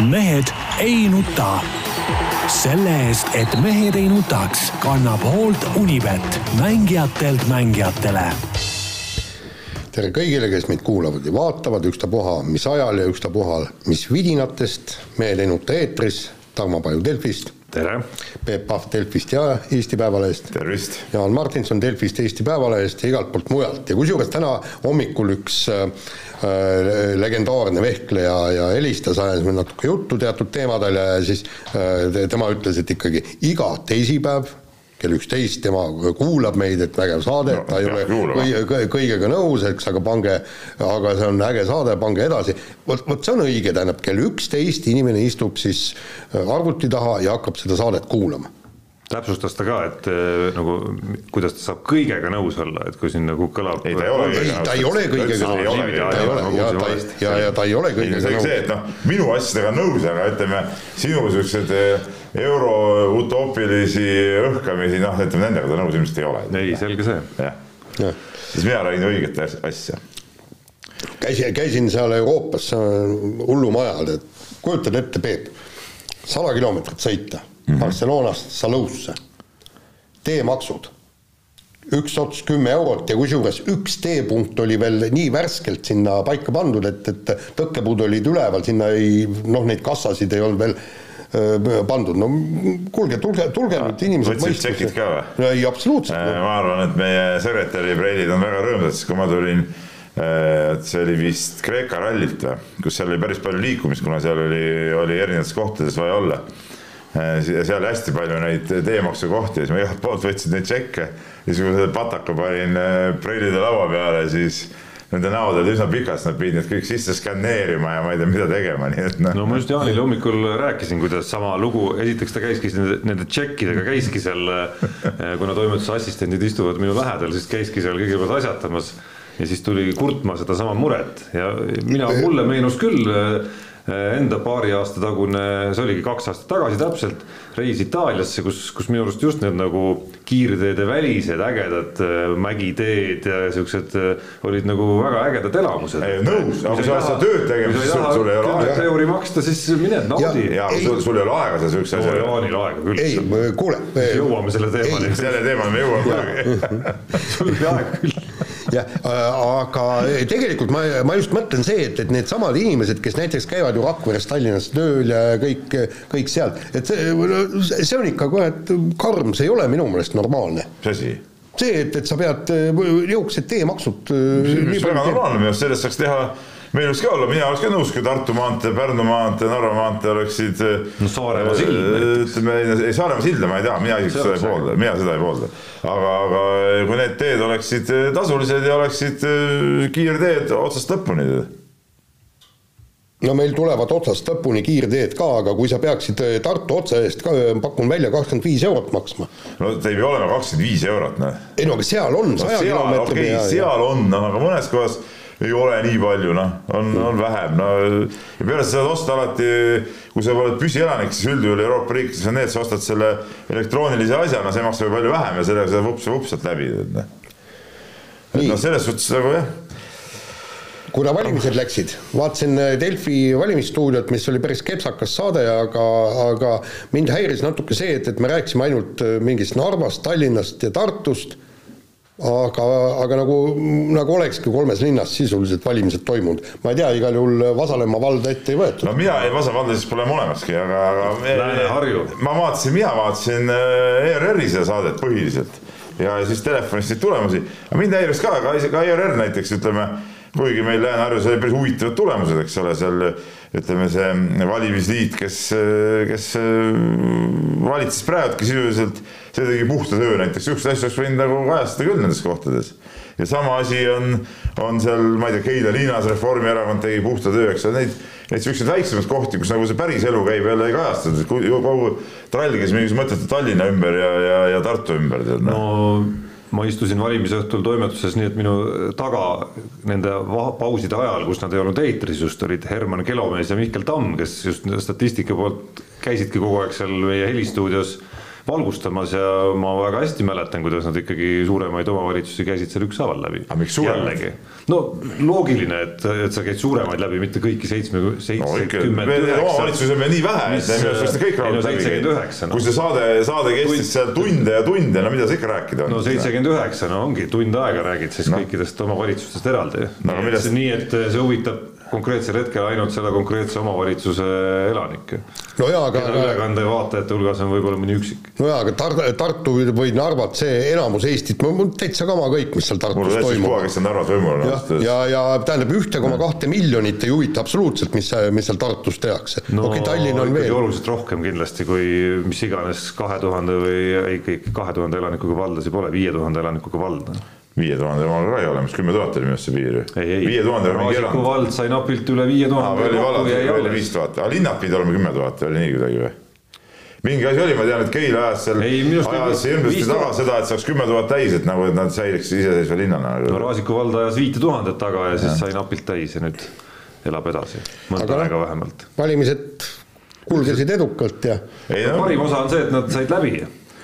mehed ei nuta. selle eest, et mehed ei nutaks, kannab hoolt Unibet, mängijatelt mängijatele tere kõigile, kes meid kuulavad ja vaatavad, ükstapuha mis ajal ja ükstapuha mis vidinatest. mehed ei nuta eetris, Tarmo Paju Delfist. Tere! Peep Pahv Delfist ja Eesti Päevalehest. tervist! Jaan Martinson Delfist, Eesti Päevalehest ja igalt poolt mujalt ja kusjuures täna hommikul üks äh, legendaarne vehkleja ja helistas, ajas meil natuke juttu teatud teemadel ja siis äh, tema ütles, et ikkagi iga teisipäev kell üksteist tema kuulab meid, et vägev saade no,, ta ei ole kõige, kõigega nõus, eks, aga pange, aga see on äge saade, pange edasi. vot, vot see on õige, tähendab kell üksteist inimene istub siis arvuti taha ja hakkab seda saadet kuulama täpsustas ta ka, et äh, nagu kuidas ta saab kõigega nõus olla, et kui siin nagu kõlab. ei, ta ei ole. ei, ta ei ole kõigega nõus. ta ei ole ja ta, ja, ja ta ei ole kõigega nõus. see, et noh, minu asjadega nõus, aga ütleme sinu siuksed äh, euro utoopilisi õhkamisi, noh, ütleme nendega ta nõus ilmselt ei ole. ei, selge see. jah, siis mina räägin õiget asja. käisin, käisin seal Euroopas hullumajal, et kujutad ette, Peep, sada kilomeetrit sõita mm -hmm. Barcelonast Salousse. teemaksud, üks ots kümme eurot ja kusjuures üks teepunkt oli veel nii värskelt sinna paika pandud, et, et tõkkepuud olid üleval, sinna ei noh, neid kassasid ei olnud veel pandud, no kuulge, tulge, tulge nüüd inimesed võtsid tšekid ka või? ei, absoluutselt no.. ma arvan, et meie sekretäri preilid on väga rõõmsad, sest kui ma tulin et see oli vist Kreeka rallilt või, kus seal oli päris palju liikumist, kuna seal oli, oli erinevates kohtades vaja olla. Äh, seal hästi palju neid teemaksukohti ja siis ma igalt poolt võtsin neid tšekke, siis kui ma selle pataka panin äh, preilide laua peale, siis nende näod olid üsna pikad, nad pidid need kõik sisse skänneerima ja ma ei tea, mida tegema, nii et noh. no ma just Jaanile hommikul rääkisin, kuidas sama lugu, esiteks ta käiski nende, nende tšekkidega käiski seal, äh, kuna toimetuse assistendid istuvad minu lähedal, siis käiski seal kõigepealt asjatamas ja siis tuli kurtma sedasama muret ja mina, mulle meenus küll Eh, enda paari aasta tagune, see oligi kaks aastat tagasi täpselt, reis Itaaliasse, kus, kus minu arust just need nagu kiirteede välised ägedad eh, mägiteed ja siuksed eh, olid nagu väga ägedad elamused. nõus, aga kui sa oled seda tööd tegemas, siis sul, sul ei ole aega. euri maksta, siis mine naudi. ja, ja sul, sul ei ole aega seda siukse asja. Jaanil aega küll. ei, kuule. jõuame selle teemani. selle teemani me jõuame muidugi. sul ei ole aega küll jah, aga tegelikult ma, ma just mõtlen see, et, et needsamad inimesed, kes näiteks käivad ju Rakveres, Tallinnas tööl ja kõik, kõik seal, et see, see on ikka et karm, see ei ole minu meelest normaalne. mis asi? see, et, et sa pead niisugused teemaksud. see on väga normaalne, minu arust sellest saaks teha meil võiks ka olla, mina oleks ka nõus, kui Tartu maantee, Pärnu maantee, Narva maantee oleksid. no Saaremaa sild näiteks. ütleme, ei Saaremaa silda ma ei tea, mina isiklikult seda ei poolda, mina seda ei poolda. aga, aga kui need teed oleksid tasulised ja oleksid kiirteed otsast lõpuni no meil tulevad otsast lõpuni kiirteed ka, aga kui sa peaksid Tartu otsa eest ka, pakun välja kakskümmend viis eurot maksma. no ta ei pea olema kakskümmend viis eurot, noh. ei no aga seal on saja no, kilomeetri peal. okei, seal on, noh, aga mõnes kohas ei ole nii palju, noh, on, on vähem, no. Ja peale sa saad osta alati, kui sa oled püsielanik, siis üldjuhul Euroopa riikides on need, sa ostad selle elektroonilise asja, no see maksab palju vähem ja sellega sa vups-vups sealt läbi, tead noh. et noh, selles suhtes nagu jah. Kuna valimised läksid, vaatasin Delfi valimisstuudiot, mis oli päris kepsakas saade, aga, aga mind häiris natuke see, et, et me rääkisime ainult mingist Narvast, Tallinnast ja Tartust aga, aga nagu, nagu olekski kolmes linnas sisuliselt valimised toimunud. ma ei tea, igal juhul Vasalemma valda ette ei võetud. no mina ei, Vasa valda siis pole olemaski, aga, aga Lääne-Harju. ma vaatasin, mina vaatasin ERR-i seda saadet põhiliselt ja siis telefonist neid tulemusi, aga mind häiris ka, aga isegi ERR näiteks ütleme, kuigi meil Lääne-Harjus oli päris huvitavad tulemused, eks ole, seal ütleme, see valimisliit, kes, kes valitses praegugi sisuliselt see tegi puhta töö näiteks, siukseid asju oleks võinud nagu kajastada küll nendes kohtades. ja sama asi on, on seal, ma ei tea, Keila linnas Reformierakond tegi puhta töö, eks ole, neid, neid siukseid väiksemaid kohti, kus nagu see päris elu käib, jälle ei kajastatud, kogu trall käis mingisuguse mõttetu Tallinna ümber ja, ja, ja Tartu ümber, noh. no ma istusin valimisõhtul toimetuses nii, et minu taga nende pauside ajal, kus nad ei olnud eetris just, olid Herman Kelomees ja Mihkel Tamm, kes just statistika poolt käisidki kogu aeg seal meie helistuudios valgustamas ja ma väga hästi mäletan, kuidas nad ikkagi suuremaid omavalitsusi käisid seal ükshaaval läbi. aga miks suuremaid? no loogiline, et, et sa käid suuremaid läbi, mitte kõiki seitsme, seitsekümmend üheksa. omavalitsusi on veel nii vähe, et minu arust kõik rahulikult läbi käinud. kui see saade, saade kestis seal tunde ja tunde, no mida sa ikka rääkida on? no seitsekümmend üheksa, no ongi tund aega räägid siis no. kõikidest omavalitsustest eraldi no,. Millest... nii, et see huvitab konkreetsel hetkel ainult selle konkreetse omavalitsuse elanikke. no jaa, aga keda ülekande vaatajate hulgas on võib-olla mõni üksik. no jaa, aga Tar-, Tartu või Narvat, see enamus Eestit, mul täitsa kama kõik, mis seal Tartus toimub. mul on kes on Narvas võimul. ja, ja, ja tähendab, ühte koma kahte miljonit ei huvita absoluutselt, mis, mis seal Tartus tehakse no,. okei okay,, Tallinn on veel. oluliselt rohkem kindlasti kui mis iganes kahe tuhande või ei, kõik kahe tuhande elanikuga valdasid pole, viie tuhande elanikuga vald viie tuhande omal ka ei ole, mis kümme tuhat oli minu arust see piir ju. viie tuhande oli mingi erand. vald sai napilt üle viie tuhande. oli vallad, oli viis tuhat, aga linnad pidid olema kümme tuhat, oli nii kuidagi või? mingi asi oli, ma tean, et Keila ajas seal, ajas hirmsasti taga seda, et saaks kümme tuhat täis, et nagu, et nad säiliks iseseisva linnana. no Raasiku vald ajas viite tuhandet taga ja siis ja. sai napilt täis ja nüüd elab edasi, mõnda aega vähemalt. valimised kulgesid edukalt ja. No, parim osa on see, et nad said läbi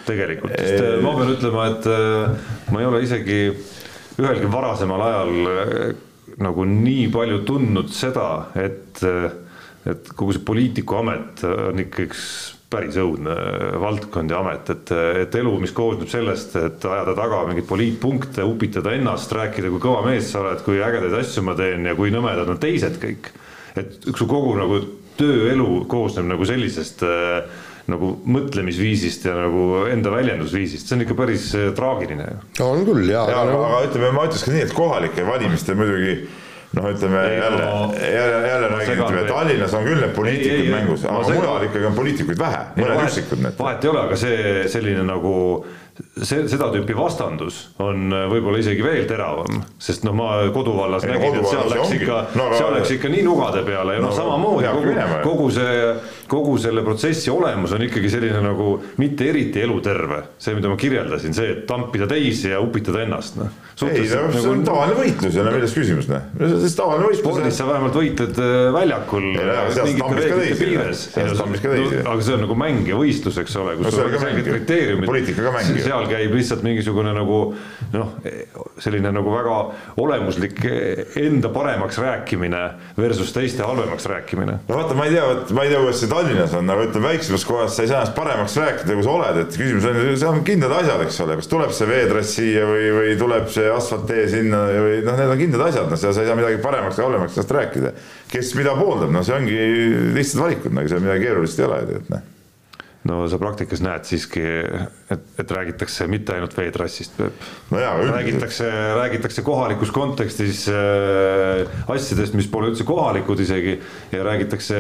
tegelikult, sest äh, ma pean ütlema, et äh, ma ei ole isegi ühelgi varasemal ajal äh, nagu nii palju tundnud seda, et, et kogu see poliitikuamet on ikka üks päris õudne valdkond ja amet, et, et elu, mis koosneb sellest, et ajada taga mingeid poliitpunkte, upitada ennast, rääkida, kui kõva mees sa oled, kui ägedaid asju ma teen ja kui nõmedad on teised kõik. et su kogu nagu tööelu koosneb nagu sellisest äh, nagu mõtlemisviisist ja nagu enda väljendusviisist, see on ikka päris äh, traagiline. on küll jaa. ja, aga, aga ütleme, ma ütleks ka nii, et kohalikel valimistel muidugi noh, ütleme ei, jälle no,, jälle, jälle räägin, ütleme Tallinnas on küll need poliitikud ei, ei, mängus, aga mujal ikkagi on poliitikuid vähe, mõned üksikud need. vahet ei ole, aga see selline nagu see, seda tüüpi vastandus on äh, võib-olla isegi veel teravam, sest noh, ma koduvallas ei, nägin, et seal läks ikka no,, seal läks ikka nii nugade peale ja noh no, no, samamoodi kogu, kogu see, kogu selle protsessi olemus on ikkagi selline nagu mitte eriti eluterve. see, mida ma kirjeldasin, see, et tampida teisi ja upitada ennast, noh. ei, no see on nagu, tavaline võitlus ja no milles küsimus, noh. see on tavaline võitlus. spordis sa vähemalt võitled äh, väljakul. aga see on nagu mäng ja võistlus, eks ole, kus sul on selged kriteeriumid. poliitika ka mäng seal käib lihtsalt mingisugune nagu noh, selline nagu väga olemuslik enda paremaks rääkimine versus teiste halvemaks rääkimine. no vaata, ma ei tea, vot ma ei tea, kuidas see Tallinnas on, aga ütleme väiksemas kohas sa ei saa ennast paremaks rääkida, kui sa oled, et küsimus on, seal on kindlad asjad, eks ole, kas tuleb see veetrass siia või, või tuleb see asfalttee sinna või noh, need on kindlad asjad, noh, seal sa ei saa midagi paremaks või halvemaks sellest rääkida. kes mida pooldab, no see ongi lihtsad valikud, nagu seal midagi keerulist ei ole, et noh no sa praktikas näed siiski, et, et räägitakse mitte ainult veetrassist, Peep no. räägitakse, räägitakse kohalikus kontekstis äh, asjadest, mis pole üldse kohalikud isegi ja räägitakse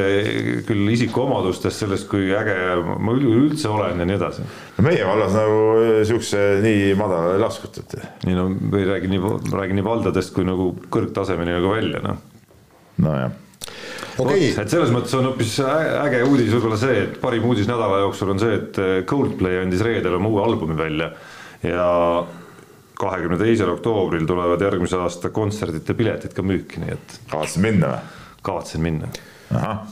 küll isikuomadustest, sellest, kui äge ma üleüldse olen ja nii edasi. no meie vallas nagu äh, siukse nii madala ei laskuta, et. ei no ei räägi nii, ma räägin nii valdadest kui nagu kõrgtasemeni nagu välja, noh. nojah okay.. et selles mõttes on hoopis äge uudis võib-olla see, et parim uudis nädala jooksul on see, et eh, Coldplay andis reedel oma uue albumi välja ja kahekümne teisel oktoobril tulevad järgmise aasta kontserdite piletid ka müüki, nii et. kavatsen minna või? kavatsen minna. ahah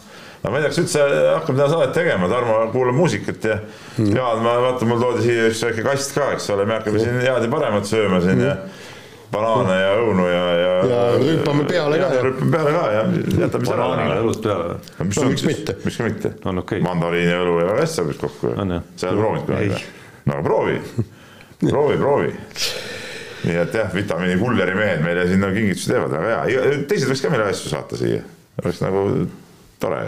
no ma ei tea, kas üldse hakkab täna saadet tegema, Tarmo kuulab muusikat ja mm. Jaan, ma vaatan, mul toodi siia üks väike kast ka, eks ole, me hakkame siin head ja paremat sööma siin mm. ja banaane ja õunu ja, ja. ja rüppame peale ka. rüppame peale ka ja jätame selle. banaanile õlut peale või? no miks mitte. miks ka mitte. on okei okay.. mandariini ja õlu ja väga hästi sobib kokku. sa oled proovinud kunagi või? no aga proovi, proovi, proovi. nii et jah, vitamiini kulleri mehed meile sinna kingitusi teevad, väga hea, teised võiks ka meile asju saata siia, oleks nagu tore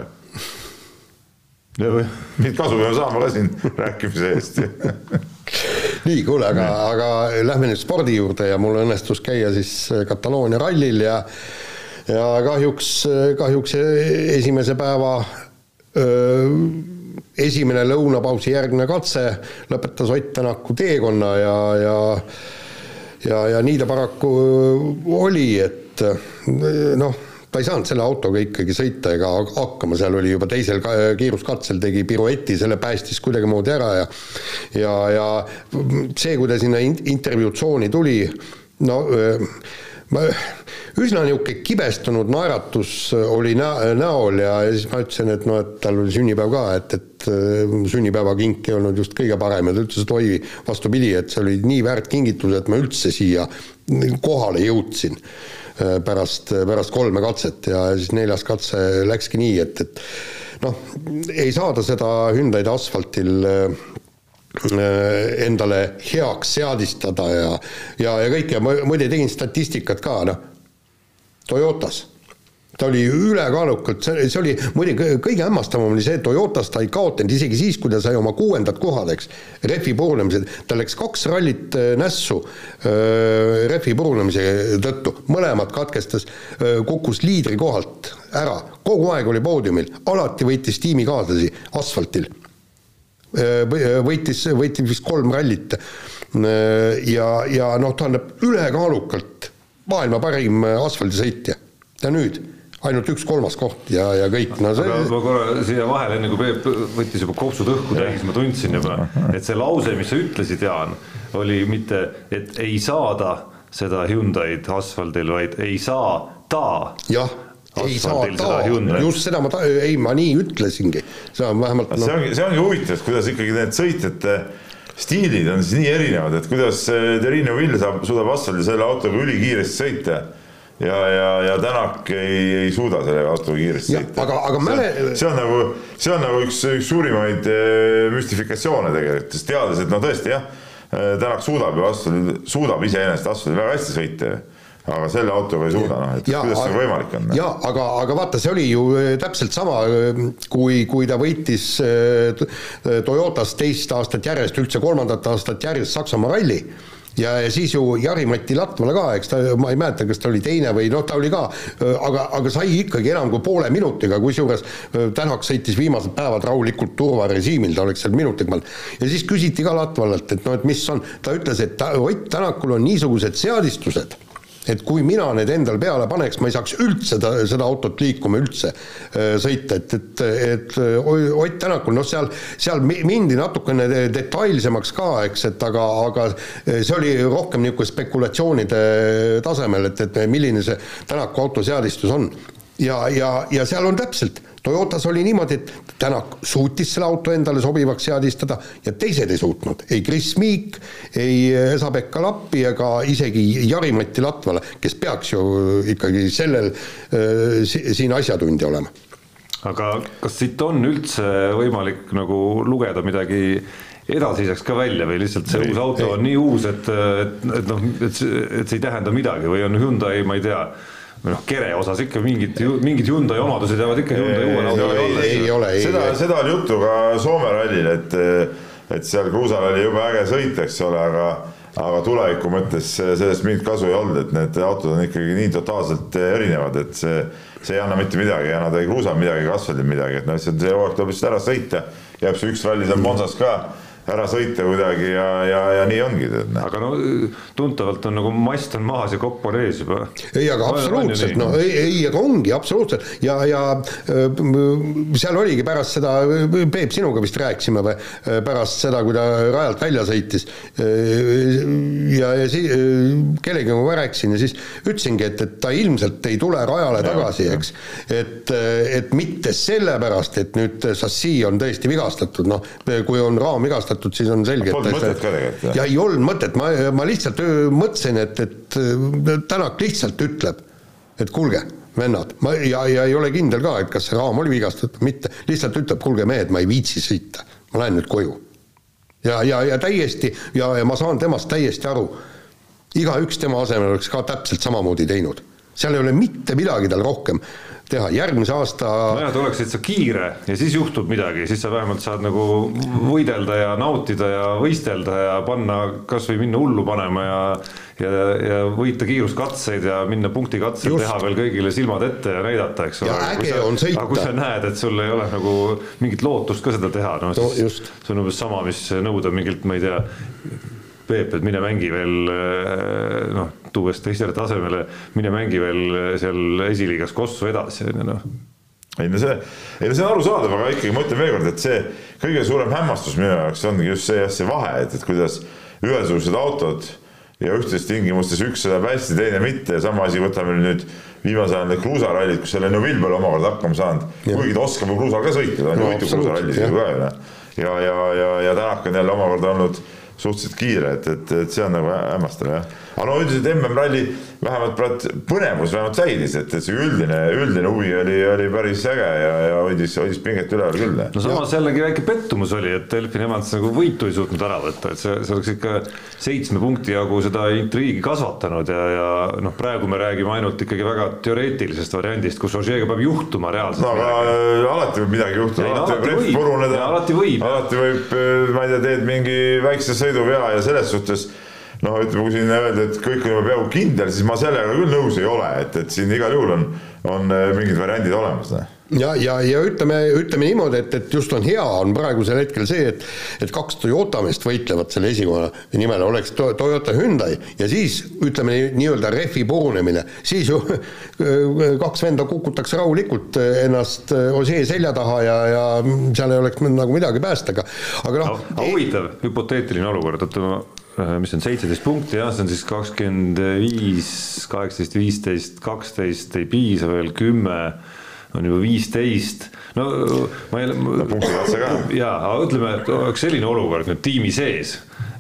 mingit kasu peame saama ka siin rääkimise eest nii, kuule, aga, aga lähme nüüd spordi juurde ja mul õnnestus käia siis Kataloonia rallil ja ja kahjuks, kahjuks esimese päeva öö, esimene lõunapausi järgne katse lõpetas Ott Tänaku teekonna ja, ja ja, ja nii ta paraku oli, et noh ta ei saanud selle autoga ikkagi sõita ega hakkama, seal oli juba teisel kiiruskatsel tegi pirueti, selle päästis kuidagimoodi ära ja ja, ja see, kui ta sinna intervjuu tsooni tuli, no ma üsna niisugune kibestunud naeratus oli näo, näol ja, ja siis ma ütlesin, et noh, et tal oli sünnipäev ka, et, et äh, sünnipäevakink ei olnud just kõige parem ja ta ütles, et oi, vastupidi, et see oli nii väärt kingitus, et ma üldse siia kohale jõudsin pärast, pärast kolme katset ja siis neljas katse läkski nii, et, et noh, ei saada seda Hyundai'd asfaltil äh, endale heaks seadistada ja, ja, ja kõike ma muide tegin statistikat ka, noh Toyotas. Ta oli ülekaalukalt, see, oli muide kõige hämmastavam oli see, et Toyotas ta ei kaotanud isegi siis, kui ta sai oma kuuendad kohad, eks, rehvi purunemised, tal läks kaks rallit äh, nässu äh, rehvi purunemise tõttu, mõlemad katkestas, äh, kukkus liidri kohalt ära, kogu aeg oli poodiumil, alati võitis tiimikaaslasi asfaltil. Võitis, võitis vist kolm rallit. Ja, ja noh, tähendab ülekaalukalt maailma parim asfaldisõitja. Ja nüüd ainult üks kolmas koht ja, ja kõik, no see aga ma korra siia vahele, enne kui Peep võttis juba kopsud õhku täis, ma tundsin juba, et see lause, mis sa ütlesid, Jaan, oli mitte, et ei saada seda Hyundai'd asfaldil, vaid ei saa ta jah, ei saa ta, just seda ma ta-, ei, ma nii ütlesingi, see on vähemalt no. see ongi, see ongi huvitav, et kuidas ikkagi need sõitjate stiilid on siis nii erinevad, et kuidas Terrine Vill saab, suudab asfaldil selle autoga ülikiiresti sõita ja, ja, ja Tänak ei, ei suuda selle autoga kiiresti sõita. aga, aga mäle... see on nagu, see on nagu üks, üks suurimaid eh, müstifikatsioone tegelikult, sest teades, et no tõesti jah, eh, Tänak suudab ju asfaldil, suudab iseenesest asfaldil väga hästi sõita aga selle autoga ei suuda, noh, et ja, kuidas see võimalik on? jaa, aga, aga vaata, see oli ju äh, täpselt sama, kui, kui ta võitis Toyotas teist aastat järjest, üldse kolmandat aastat järjest Saksamaa ralli ja, ja siis ju Jari-Mati Latvala ka, eks ta, ma ei mäleta, kas ta oli teine või noh, ta oli ka, aga, aga sai ikkagi enam kui poole minutiga, kusjuures Tänak sõitis viimased päevad rahulikult turvarežiimil, ta oleks seal minutiga peal. ja siis küsiti ka Latvalalt, et noh, et mis on, ta ütles, et ta, Ott Tänakul on niisugused seadistused et kui mina need endal peale paneks, ma ei saaks üldse ta, seda autot liikuma üldse äh, sõita, et, et, et Ott Tänakul, noh, seal, seal mindi natukene detailsemaks ka, eks, et aga, aga see oli rohkem niisugune spekulatsioonide tasemel, et, et milline see Tänaku auto seadistus on. ja, ja, ja seal on täpselt Toyotas oli niimoodi, et Tänak suutis selle auto endale sobivaks seadistada ja teised ei suutnud, ei Chris Meek, ei Esa-Pekka Lappi ega isegi Jari-Mati Latvala, kes peaks ju ikkagi sellel äh, siin asjatundja olema. aga kas siit on üldse võimalik nagu lugeda midagi edasiseks ka välja või lihtsalt see ei, uus auto ei. on nii uus, et, et, et noh, et see, et see ei tähenda midagi või on Hyundai, ma ei tea või noh, kere osas ikka mingid, mingid Hyundai omadused jäävad ikka Hyundai uuel autol alles. ei ole, ei seda, seda oli juttu ka Soome rallil, et, et seal kruusal oli jube äge sõit, eks ole, aga aga tuleviku mõttes sellest mingit kasu ei olnud, et need autod on ikkagi nii totaalselt erinevad, et see, see ei anna mitte midagi, ei anna ei kruusal midagi ega asfaldil midagi, et noh, see hooaeg tuleb lihtsalt ära sõita, jääb see üks ralli seal Monsas ka ära sõita kuidagi ja, ja, ja nii ongi. Noh. aga no tuntavalt on nagu mast on maas ja kopp on ees juba. ei, aga absoluutselt, no ei, ei, aga ongi absoluutselt ja, ja äh, seal oligi pärast seda, Peep, sinuga vist rääkisime või, äh, pärast seda, kui ta rajalt välja sõitis. Äh, ja, ja siis kellegagi ma rääkisin ja siis ütlesingi, et, et ta ilmselt ei tule rajale ja, tagasi, eks. et, et mitte sellepärast, et nüüd šassii on tõesti vigastatud, noh, kui on raam vigastatud, sõnastatud, siis on selge. Polnud mõtet ka tegelikult. ja ei olnud mõtet, ma, ma lihtsalt mõtlesin, et, et Tänak lihtsalt ütleb, et kuulge, vennad, ma ja, ja ei ole kindel ka, et kas see raam oli vigastatud mitte, lihtsalt ütleb, kuulge mehed, ma ei viitsi sõita, ma lähen nüüd koju. ja, ja, ja täiesti ja, ja ma saan temast täiesti aru, igaüks tema asemel oleks ka täpselt samamoodi teinud seal ei ole mitte midagi tal rohkem teha, järgmise aasta. nojah, ta oleks täitsa kiire ja siis juhtub midagi, siis sa vähemalt saad nagu võidelda ja nautida ja võistelda ja panna kasvõi minna hullu panema ja ja, ja võita kiiruskatseid ja minna punktikatseid teha veel kõigile silmad ette ja näidata, eks ole. aga kui sa näed, et sul ei ole nagu mingit lootust ka seda teha, no siis no, see on umbes sama, mis nõuda mingilt, ma ei tea Peep, et mine mängi veel eh, noh, tuues teisele tasemele, mine mängi veel seal esiliigas Kossu edasi, on ju noh ei no see, ei no see on arusaadav, aga ikkagi ma ütlen veelkord, et see kõige suurem hämmastus minu jaoks ongi just see jah, see vahe, et, et kuidas ühesugused autod ja ühtedest tingimustes üks sõidab hästi, teine mitte ja sama asi võtame nüüd viimasel ajal need kruusarallid, kus selle Neville pole omakorda hakkama saanud, kuigi ta oskab ju kruusal ka sõita, ta on ju absoluutselt, kruusarallis ju ka ju noh. ja, ja, ja, ja Tänak on jälle omakorda olnud suhteliselt kiire, et, et, et see on nagu hämmastav jah. aga no üldiselt MM-ralli vähemalt praegu põnevus vähemalt säilis, et, et see üldine, üldine huvi oli, oli päris äge ja, ja hoidis, hoidis pinget üleval küll. no samas jällegi väike pettumus oli, et Delfin Evans nagu võitu ei suutnud ära võtta, et see, see oleks ikka seitsme punkti jagu seda intriigi kasvatanud ja, ja noh, praegu me räägime ainult ikkagi väga teoreetilisest variandist, kus Ožeega peab juhtuma reaalselt no aga äh, alati võib midagi juhtuda, alati võib rehv puruneda. Alati võib. alati võib, äh, ma ei tea, teed mingi väikse sõiduvea ja selles suhtes noh, ütleme, kui siin öelda, et kõik juba peaaegu kindel, siis ma sellega küll nõus ei ole, et, et siin igal juhul on, on äh, mingid variandid olemas. noh. Ja, ja, ja ütleme, ütleme niimoodi, et, et just on hea, on praegusel hetkel see, et et kaks Toyota meest võitlevad selle esikoha nimel, oleks to, Toyota Hyundai. Ja siis ütleme nii, nii-öelda rehvi purunemine, siis ju kaks venda kukutaks rahulikult ennast Osee selja taha ja, ja seal ei oleks nagu midagi päästa, aga aga noh aga huvitav hüpoteetiline olukord, oota ma mis on seitseteist punkti jah, see on siis kakskümmend viis, kaheksateist, viisteist, kaksteist ei piisa veel, kümme on juba viisteist, no ma ei no, punktikatse ka. jaa, ütleme, et oleks selline olukord nüüd tiimi sees,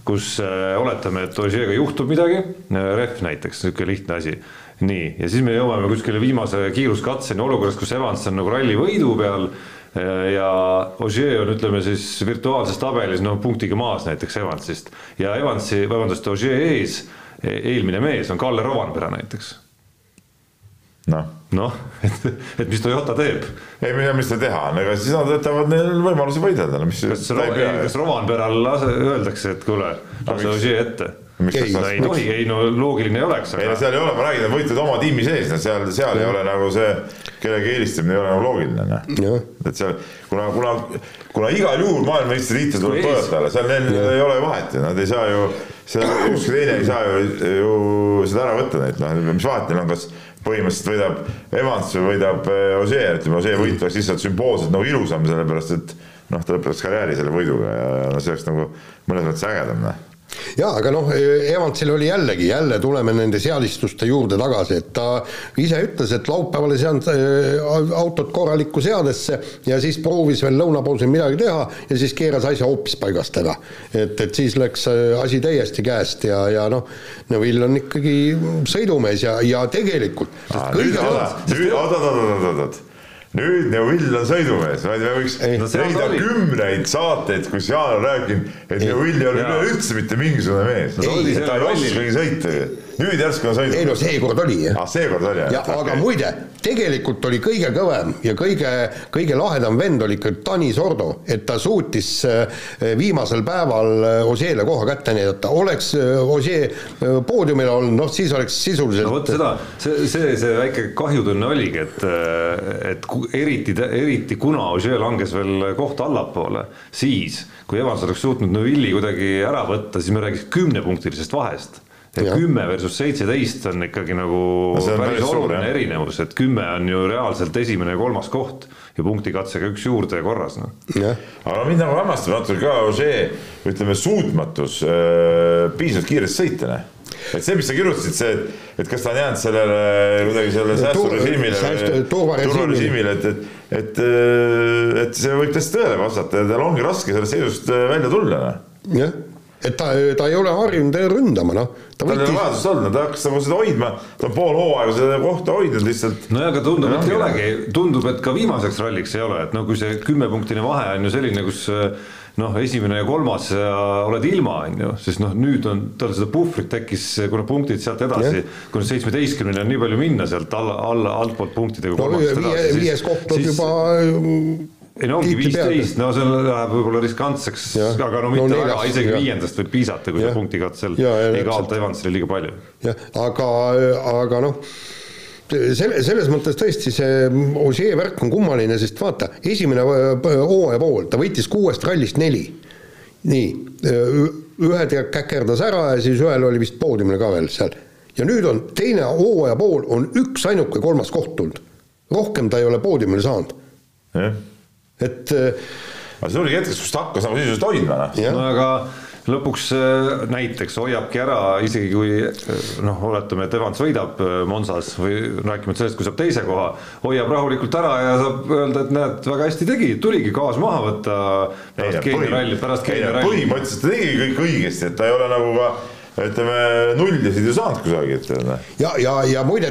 kus äh, oletame, et Ožeega juhtub midagi, ref näiteks, niisugune lihtne asi, nii, ja siis me jõuame kuskile viimase kiiruskatseni olukorras, kus Evans on nagu ralli võidu peal äh, ja Ogier on, ütleme siis virtuaalses tabelis no punktiga maas näiteks Evansist ja Evansi, vabandust, Ogier ees, eelmine mees on Kalle Rovanpera näiteks. Noh, noh, et, et mis Toyota teeb? ei mida, mis ta teha on, ega siis nad võtavad neil võimalusi võidelda, no mis. kas, kas Rovanperal lase, öeldakse, et kuule, lase Ogier ette? Ei, no ei tohi, ei no loogiline ei oleks, ei no aga seal ei ole, ma räägin, nad võitlevad oma tiimi sees, no seal, seal ei ole nagu see kellegi eelistamine ei ole nagu loogiline, noh. et seal, kuna, kuna, kuna igal juhul maailmameistritiitel tuleb Toyotale, seal neil ei ole vahet ju, nad ei saa ju, seal ükski teine ei saa ju, ju seda ära võtta neilt, noh, mis vahet neil on, kas põhimõtteliselt võidab Evans või võidab eh, Ožee, ütleme, Ožee võit oleks lihtsalt sümboolselt nagu ilusam, sellepärast et noh, ta lõpetas karjääri selle võiduga ja no see oleks nagu mõnes mõttes ägedam, noh jaa, aga noh, Evansil oli jällegi, jälle tuleme nende seadistuste juurde tagasi, et ta ise ütles, et laupäeval ei saanud äh, autot korralikku seadesse ja siis proovis veel lõunapausil midagi teha ja siis keeras asja hoopis paigast ära. et, et siis läks äh, asi täiesti käest ja, ja noh, Neville on ikkagi sõidumees ja, ja tegelikult Aa, nüüd, oot, oot, oot, oot, oot. Nüüd Neuvill on sõidumees, ma ei tea, me võiks no leida kümneid saateid, kus Jaan on rääkinud, et Neuvill ei. Ole üleüldse mitte mingisugune mees. Ta ei oskagi sõita. Nüüd järsku on ei no seekord oli jah. Ah, seekord oli ja aga muide, tegelikult oli kõige kõvem ja kõige, kõige lahedam vend oli ikka Tanis Ordo, et ta suutis äh, viimasel päeval äh, Ožeele koha kätte näidata, oleks äh, Ožee poodiumil olnud, noh siis oleks sisuliselt no vot seda, see, see, see väike kahjutunne oligi, et, et eriti, eriti kuna Ogier langes veel koht allapoole, siis kui Evans oleks suutnud Neuvilli kuidagi ära võtta, siis me räägiks kümnepunktilisest vahest. Kümme versus seitseteist on ikkagi nagu No see on päris päris suur, oluline jah. erinevus, et kümme on ju reaalselt esimene ja kolmas koht ja punktikatsega üks juurde ja korras, noh. aga mind nagu hämmastab natuke ka Ožee, ütleme, suutmatus äh, piisavalt kiiresti sõita, noh. et see, mis sa kirjutasid, see, et, et kas ta on jäänud sellele kuidagi sellele Tu- säästurežiimile säästu- turvarežiimile. et, et, et, äh, et see võib tõesti tõele vastata ja tal ongi raske sellest seisust äh, välja tulla, noh jah, et ta, ta ei ole harjunud ründama, noh. ta tal ei ole vajadust olnud, ta hakkas nagu seda hoidma, ta on pool hooaega seda kohta hoidnud lihtsalt. nojah, aga tundub, et ei olegi, tundub, et ka viimaseks ralliks ei ole, et no kui see kümnepunktine vahe on ju selline, kus noh, esimene ja kolmas ja oled ilma, on ju, siis noh, nüüd on tal seda puhvrit tekkis, kuna punktid sealt edasi, kuna seitsmeteistkümneni on nii palju minna sealt alla, alla, altpoolt punktidega no viies koht on juba ei no ongi viisteist, no see läheb võib-olla riskantseks, aga no No mitte neljas, väga, isegi jah. viiendast võib piisata, kui Jah. sa punktikatsel Ja, ja ei kaota Evansile liiga palju. jah, aga, aga noh, selle, selles mõttes tõesti see Ožee värk on kummaline, sest vaata, esimene hooaja pool, ta võitis kuuest rallist neli. nii, ühe tea käkerdas ära ja siis ühel oli vist poodiumil ka veel seal. ja nüüd on teine hooaja pool on üksainuke kolmas koht tulnud. rohkem ta ei ole poodiumile saanud, jah, et äh, aga see oligi hetkest, kus ta hakkas nagu sisuliselt hoidma, noh. no aga lõpuks äh, näiteks hoiabki ära, isegi kui äh, noh, oletame, et Evans võidab Monsas või rääkimata sellest, kui saab teise koha, hoiab rahulikult ära ja saab öelda, et näed, väga hästi tegi, tuligi gaas maha võtta pärast Keenia rallit, pärast Keenia rallit. põhimõtteliselt ta tegi kõik õigesti, et ta ei ole nagu ka ütleme nullisid ju saanud kusagilt. ja, ja, ja muide,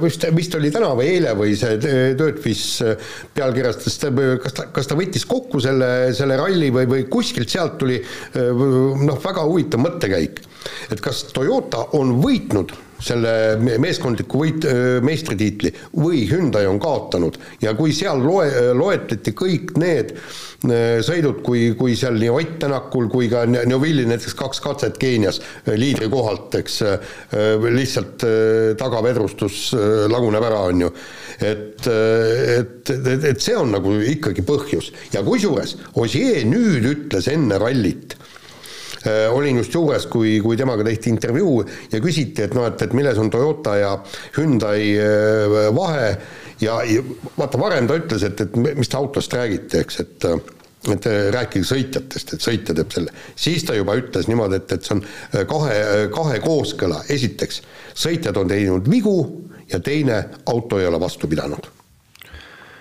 vist, vist oli täna või eile või see Dirtfish pealkirjastas, kas ta, kas ta võttis kokku selle, selle ralli või, või kuskilt sealt tuli noh, väga huvitav mõttekäik, et kas Toyota on võitnud selle meeskondliku võit, meistritiitli või Hyundai on kaotanud ja kui seal loe, loetleti kõik need sõidud, kui, kui seal nii Ott Tänakul kui ka Neuvilli näiteks kaks katset Keenias liidri kohalt, eks, lihtsalt tagavedrustus laguneb ära, on ju. et, et, et, et see on nagu ikkagi põhjus ja kusjuures Ossier nüüd ütles enne rallit Äh, olin just juures, kui, kui temaga tehti intervjuu ja küsiti, et noh, et, et milles on Toyota ja Hyundai äh, vahe ja, ja vaata, varem ta ütles, et, et mis te autost räägite, eks, et et rääkige sõitjatest, et sõitja teeb selle. siis ta juba ütles niimoodi, et, et see on äh, kahe, kahe kooskõla, esiteks sõitjad on teinud vigu ja teine, auto ei ole vastu pidanud.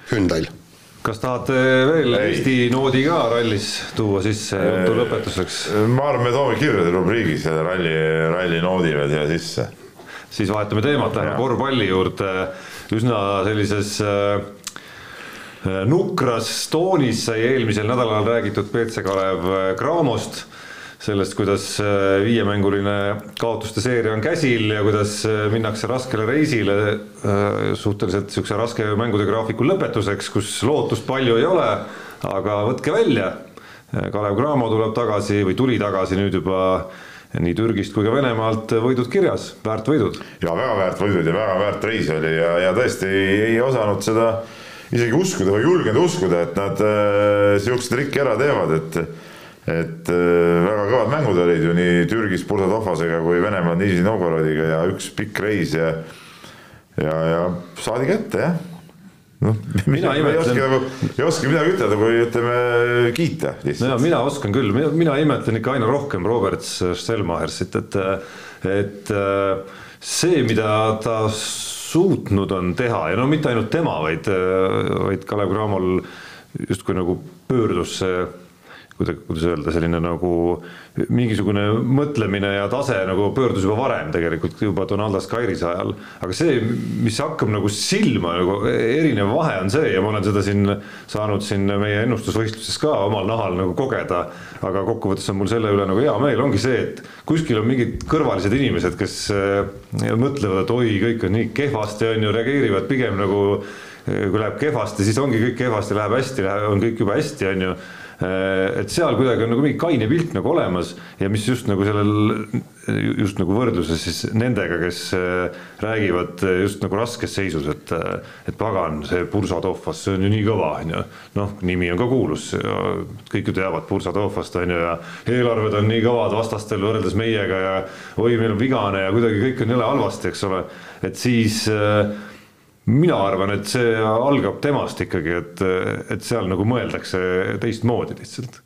Hyundai'l kas tahate veel ei. Eesti noodi ka rallis tuua sisse jutu lõpetuseks? ma arvan, me toome kirjade rubriigi selle ralli, ralli noodi veel siia sisse. siis vahetame teemat, läheme korvpalli juurde, üsna sellises äh, nukras toonis sai eelmisel nädalal räägitud BC Kalev Cramost sellest, kuidas äh, viiemänguline kaotuste seeria on käsil ja kuidas äh, minnakse raskele reisile äh, suhteliselt niisuguse raske mängude graafiku lõpetuseks, kus lootust palju ei ole, aga võtke välja. Kalev Cramo tuleb tagasi või tuli tagasi nüüd juba nii Türgist kui ka Venemaalt võidud kirjas, väärt võidud. ja väga väärt võidud ja väga väärt reis oli ja, ja tõesti ei, ei osanud seda isegi uskuda või julgenud uskuda, et nad äh, trikki ära teevad, et et äh, väga kõvad mängud olid ju nii Türgis Bursa-Tohvasega kui Venemaal Nižni Novgorodiga ja üks pikk reis ja ja, ja saadi kätte jah noh, mina ei oska nagu, ei oska midagi ütelda, kui ütleme kiita lihtsalt. no mina oskan küll, mina, mina imetlen ikka aina rohkem Robert Stelmachersit, et, et see, mida ta suutnud on teha ja no mitte ainult tema, vaid, vaid Kalev Cramol justkui nagu pöördus see kuidas, kuidas öelda, selline nagu mingisugune mõtlemine ja tase nagu pöördus juba varem tegelikult juba Donaldas Kairise ajal, aga see, mis hakkab nagu silma nagu erinev vahe on see ja ma olen seda siin saanud siin meie ennustusvõistluses ka omal nahal nagu kogeda, aga kokkuvõttes on mul selle üle nagu hea meel, ongi see, et kuskil on mingid kõrvalised inimesed, kes äh, mõtlevad, et oi, kõik on nii kehvasti, on ju, reageerivad pigem nagu äh, kui läheb kehvasti, siis ongi kõik kehvasti, läheb hästi, on kõik juba hästi, on ju et seal kuidagi on nagu mingi kaine pilt nagu olemas ja mis just nagu sellel, just nagu võrdluses siis nendega, kes äh, räägivad just nagu raskes seisus, et, äh, et pagan, see Bursa Tohvas, see on ju nii kõva, on ju. noh, nimi on ka kuulus, kõik ju teavad Bursa Tohvast, on ju, ja eelarved on nii kõvad vastastel võrreldes meiega ja oi, meil on vigane ja kuidagi kõik on jõle halvasti, eks ole, et siis äh, mina arvan, et see algab temast ikkagi, et, et seal nagu mõeldakse teistmoodi lihtsalt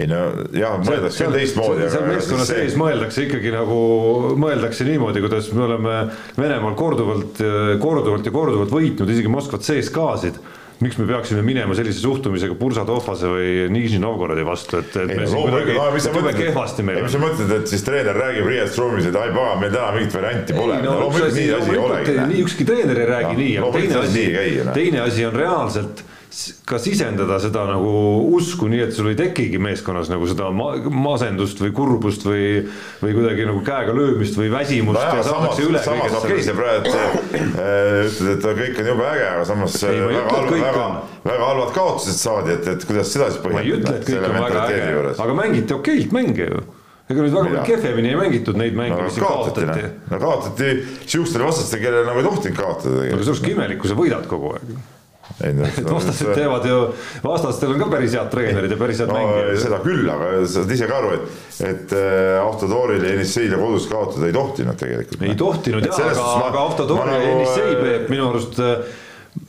ei no jah, mõeldakse küll teistmoodi. seal meeskonna sees mõeldakse ikkagi nagu, mõeldakse niimoodi, kuidas me oleme Venemaal korduvalt, korduvalt ja korduvalt võitnud isegi Moskvat CSKA-sid miks me peaksime minema sellise suhtumisega Bursa Tohvase või Nižni Novgorodi vastu, et, et me siin kuidagi jube kehvasti meil on. mis sa mõtled, et siis treener räägib riiest ruumis, et ai pagan, meil täna mingit varianti pole. No, loomulikult nii asi ei olegi. ükski treener ei räägi no, nii, aga teine asi, teine asi on reaalselt ka sisendada seda nagu usku, nii et sul ei tekigi meeskonnas nagu seda ma masendust või kurbust või, või kuidagi nagu käega löömist või väsimust no. samas, samas okei okay,, sa praegu äh, ütled, et kõik on jube äge, aga samas ei, väga, halb, väga, väga halvad kaotused saadi, et, et kuidas seda siis põhjendada? ma ei ütle, et kõik on väga äge, aga mängiti okeilt mänge ju ega nüüd väga kehvemini ei mängitud neid mänge no,, mis siin kaotati. no kaotati sihukestele vastastele, kellele nagu ei tohtinud kaotada. aga see oleks imelik, kui sa võidad kogu aeg et vastased teevad ju, vastastel on ka päris head treenerid ja päris head no, mängijad. seda küll, aga sa saad ise ka aru, et, et äh, Autodooril ja Enisseile kodus kaotada ei tohtinud tegelikult. ei tohtinud jah, aga, aga Autodoor ja nagu, Peep minu arust äh,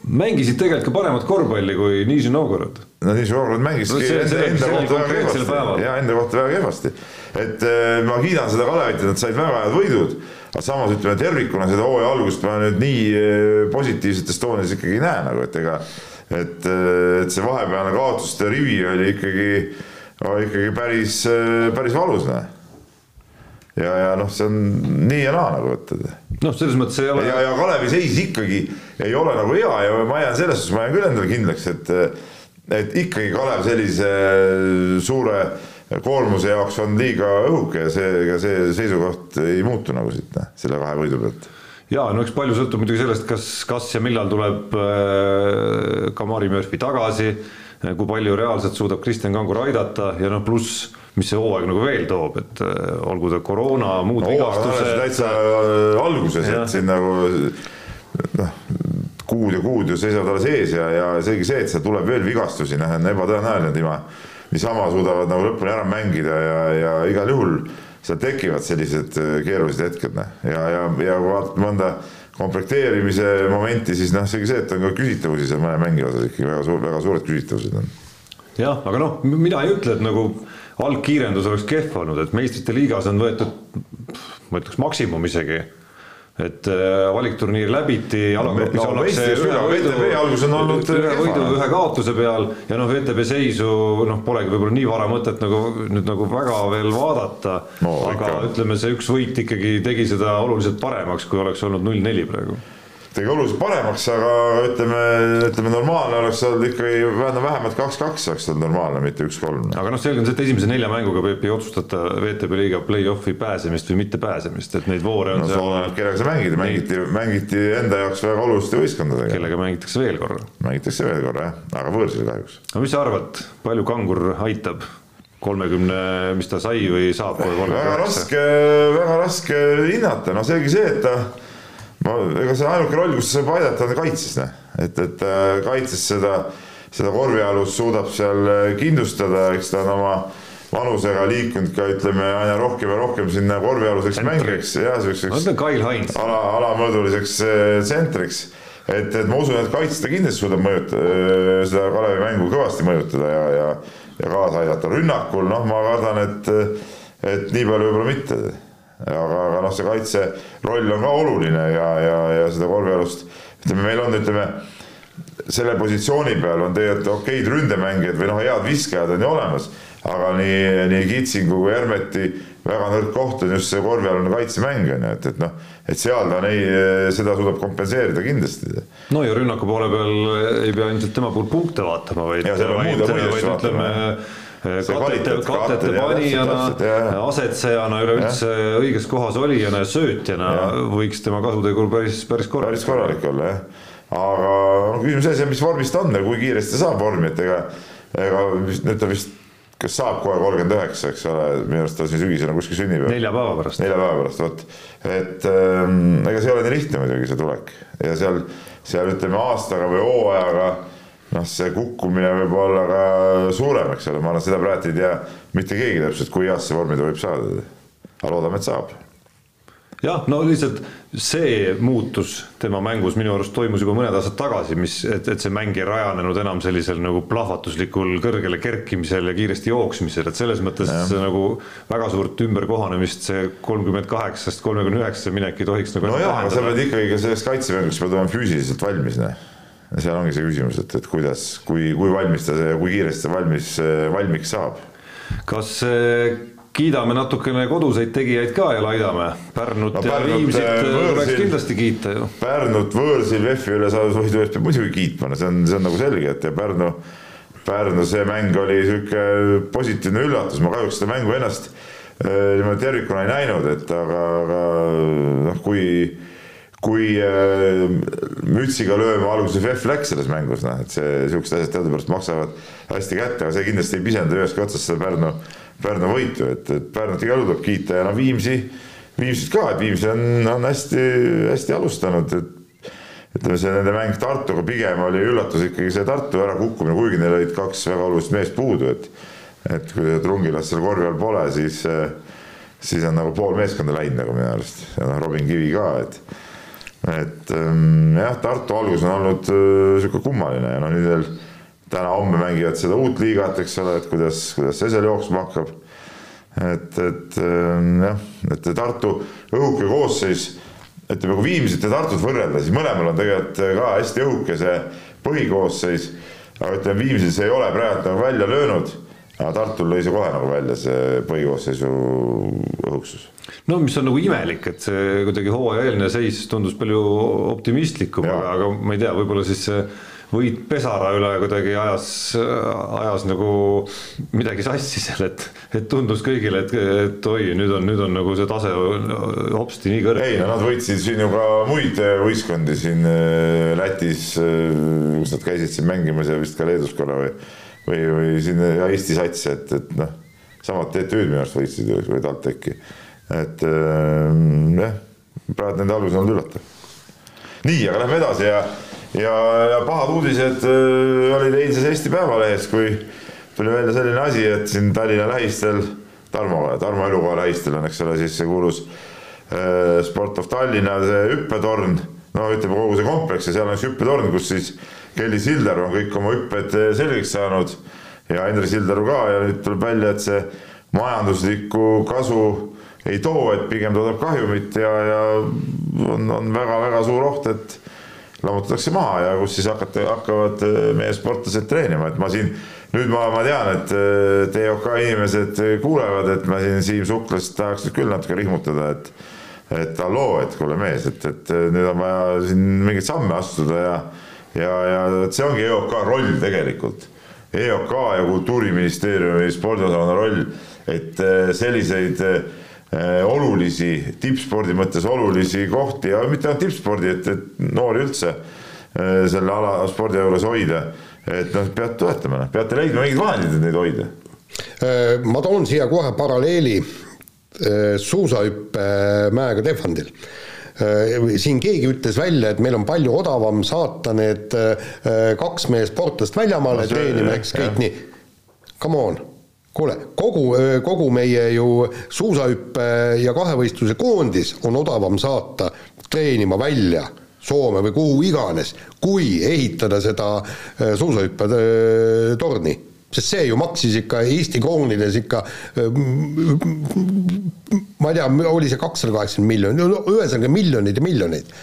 mängisid tegelikult ka paremat korvpalli kui Nižni Novgorod. no Nižni Novgorod mängiski no, enda, enda kohta väga kehvasti. ja enda kohta väga kehvasti et äh, ma kiidan seda Kalevit, et nad said väga head võidud, aga samas ütleme tervikuna seda hooaja algust ma nüüd nii äh, positiivsetes toonides ikkagi ei näe nagu, et ega et, et see vahepealne kaotuste rivi oli ikkagi, ikkagi päris, päris valus, noh ja, ja noh, see on nii ja naa nagu, et. noh, selles mõttes ei ole. ja, ja Kalevi seis ikkagi ei ole nagu hea ja ma jään selles suhtes, ma jään küll endale kindlaks, et, et ikkagi Kalev sellise suure koormuse jaoks on liiga õhuke ja see, ega see seisukoht ei muutu nagu siit, noh, selle kahe võidu pealt ja no eks palju sõltub muidugi sellest, kas, kas ja millal tuleb äh, Kamari Murphy tagasi, kui palju reaalselt suudab Kristjan Kangur aidata ja noh, pluss mis see hooaeg nagu veel toob, et äh, olgu ta koroona, muud no, vigastused. täitsa äh, alguses, et siin nagu noh, kuud ja kuud ju seisavad alles ees ja, ja seegi see, et seal tuleb veel vigastusi, noh, on ebatõenäoline, niima, niisama suudavad nagu lõpuni ära mängida ja, ja igal juhul seal tekivad sellised äh, keerulised hetked, noh, ja, ja, ja kui vaatad mõnda komplekteerimise momenti, siis noh, seegi see, et on ka küsitavusi seal mõne mängija osas ikkagi väga suur, väga suured küsitavused on. jah, aga noh, mina ei ütle, et nagu algkiirendus oleks kehv olnud, et meistrite liigas on võetud, ma ütleks maksimum isegi et äh, valikturniir läbiti, alagrupis no, ollakse ühe võidu, ühe võidu, ühe kaotuse peal ja noh, VTB seisu noh, polegi võib-olla nii vara mõtet nagu nüüd nagu väga veel vaadata no,, aga ikka. ütleme, see üks võit ikkagi tegi seda oluliselt paremaks, kui oleks olnud null-neli praegu tegi oluliselt paremaks, aga ütleme, ütleme normaalne oleks olnud ikkagi vähemalt kaks-kaks oleks olnud normaalne, mitte üks-kolm. aga noh, selge on see, et esimese nelja mänguga Peep ei otsustata VTB liiga play-off'i pääsemist või mittepääsemist, et neid voore on no, seal. oleneb, kellega sa mängid, mängiti, mängiti enda jaoks väga oluliste võistkondadega. kellega mängitakse veel korra. mängitakse veel korra jah, aga võõrsil kahjuks. no mis sa arvad, palju Kangur aitab? kolmekümne, mis ta sai või saab kohe väga raske, väga raske hinnata, no selge see, et ta ma, ega see ainuke roll, kus ta saab aidata, on kaitses, noh. et, et äh, kaitses seda, seda korvialust suudab seal äh, kindlustada, eks ta on oma vanusega liikunud ka ütleme aina rohkem ja rohkem sinna korvialuseks mängiks ja siukseks ala, alamõõduliseks äh, tsentriks. et, et ma usun, et kaitsta kindlasti suudab mõjutada, seda Kalevi mängu kõvasti mõjutada ja, ja, ja kaasa aidata. rünnakul, noh, ma kardan, et, et nii palju võib-olla mitte aga, aga noh, see kaitse roll on ka oluline ja, ja, ja seda korvpallust ütleme, meil on, ütleme selle positsiooni peal on tegelikult okeid ründemängijad või noh, head viskajad on ju olemas, aga nii, nii Kitsingu kui Hermeti väga nõrk koht on just see korvpallune kaitsemäng on ju, et, et noh, et seal ta ei, seda suudab kompenseerida kindlasti. no ja rünnaku poole peal ei pea ilmselt tema puhul punkte vaatama, vaid, vaid, vaid ütleme katete, katete panijana, asetsejana, üleüldse õiges kohas olijana ja söötjana ja. võiks tema kasutegur päris, päris korralik. päris korralik olla jah, aga no küsimus selles, mis vormis ta on ja kui kiiresti ta saab vormi, et ega, ega nüüd ta vist kas saab kohe kolmkümmend üheksa, eks ole, minu arust ta siin sügisel on kuskil sünnipäev. nelja päeva pärast. nelja päeva pärast, vot. et ähm, ega see ei ole nii lihtne muidugi, see tulek ja seal, seal ütleme aastaga või hooajaga noh, see kukkumine võib olla ka suurem, eks ole, ma arvan, seda praegu ei tea mitte keegi täpselt, kui heasse vormi ta võib saada. aga loodame, et saab. jah, no lihtsalt see muutus tema mängus minu arust toimus juba mõned aastad tagasi, mis, et, et see mäng ei rajanenud enam sellisel nagu plahvatuslikul kõrgele kerkimisel ja kiiresti jooksmisel, et selles mõttes ja. nagu väga suurt ümberkohanemist see kolmkümmend kaheksast kolmekümne üheksasse minek ei tohiks nagu no jaa, aga sa pead ikkagi ka sellest kaitsemänguks pead olema füüsiliselt valmis, noh seal ongi see küsimus, et, et kuidas, kui, kui valmis ta kui kiiresti ta valmis, valmiks saab. kas äh, kiidame natukene koduseid tegijaid ka ja laidame? Pärnut no, ja Viimsit äh, tuleks kindlasti kiita ju. Pärnut võõrsil VEF-i üle saadud võidu eest peab muidugi kiitma, no see on, see on nagu selge, et ja Pärnu, Pärnu see mäng oli sihuke positiivne üllatus, ma kahjuks seda mängu ennast äh, niimoodi tervikuna ei näinud, et aga, aga noh, kui kui äh, mütsiga lööma alguses VEF läks selles mängus, noh, et see, siuksed asjad teadupärast maksavad hästi kätte, aga see kindlasti ei pisenda ühestki otsast seda Pärnu, Pärnu võitu, et, et Pärnut igal juhul tuleb kiita ja no Viimsi, Viimsit ka, et Viimsi on, on hästi-hästi alustanud, et ütleme, see nende mäng Tartuga pigem oli üllatus ikkagi see Tartu ärakukkumine, kuigi neil olid kaks väga olulist meest puudu, et et kui Trungilast seal korvi all pole, siis siis on nagu pool meeskonda läinud nagu minu arust. Ja noh, Robin Kivi ka, et et ähm, jah, Tartu algus on olnud äh, sihuke kummaline ja noh, nüüd veel täna-homme mängivad seda uut liigat, eks ole, et kuidas, kuidas see seal jooksma hakkab. et, et ähm, jah, et Tartu õhuke koosseis, ütleme, kui Viimsit ja Tartut võrrelda, siis mõlemal on tegelikult ka hästi õhuke see põhikoosseis. aga ütleme, Viimsis ei ole praegu nagu välja löönud, aga Tartul lõi see kohe nagu välja, see põhikoosseisu õhuksus no mis on nagu imelik, et see kuidagi hooajaeelne seis tundus palju optimistlikum, aga, aga ma ei tea, võib-olla siis see võit Pesara üle kuidagi ajas, ajas nagu midagi sassi seal, et, et tundus kõigile, et, et oi, nüüd on, nüüd on nagu see tase hopsti nii kõrge. ei no nad võitsid siin ju ka muid võistkondi siin äh, Lätis, äh, kus nad käisid siin mängimas ja vist ka Leedus korra või, või, või siin Eesti sats, et, et noh, samad TTÜ-d minu arust võitsid või TalTechi, et äh, jah, praegu nende algus on olnud üllatav. nii, aga lähme edasi ja ja, ja pahad uudised äh, olid eilses Eesti Päevalehes, kui tuli välja selline asi, et siin Tallinna lähistel, Tarmo, Tarmo elukoha lähistel on, eks ole, siis see kuulus äh, Sport of Tallinna hüppetorn, no ütleme kogu see kompleks ja seal on üks hüppetorn, kus siis Kelly Sildaru on kõik oma hüpped äh, selgeks saanud ja Indrek Sildaru ka. Ja nüüd tuleb välja, et see majanduslikku kasu ei too, et pigem toodab kahjumit ja, ja on, on väga-väga suur oht, et lammutatakse maha ja kus siis hakata, hakkavad äh, meie sportlased treenima, et ma siin nüüd ma, ma tean, et TOK äh, inimesed kuulevad, et ma siin Siim Suklast tahaks nüüd küll natuke rihmutada, et et halloo, et kuule mees, et, et nüüd on vaja siin mingeid samme astuda ja ja, ja see ongi EOK roll tegelikult. EOK ja Kultuuriministeeriumi spordiosakonna roll, et selliseid Äh, olulisi, tippspordi mõttes olulisi kohti ja mitte ainult tippspordi, et, et noori üldse äh, selle ala spordi juures hoida. et noh, peate toetama, peate leidma mingid vahendid, et neid hoida. Ma toon siia kohe paralleeli suusahüppe mäega Tehvandil siin keegi ütles välja, et meil on palju odavam saata need kaks meie sportlast väljamaale no, treenima, eks kõik jah. nii. Come on kuule, kogu, kogu meie ju suusahüppe ja kahevõistluse koondis on odavam saata treenima välja Soome või kuhu iganes, kui ehitada seda suusahüppetorni. Sest see ju maksis ikka Eesti kroonides ikka ma ei tea, oli see kakssada kaheksakümmend miljonit, ühesõnaga miljoneid ja miljoneid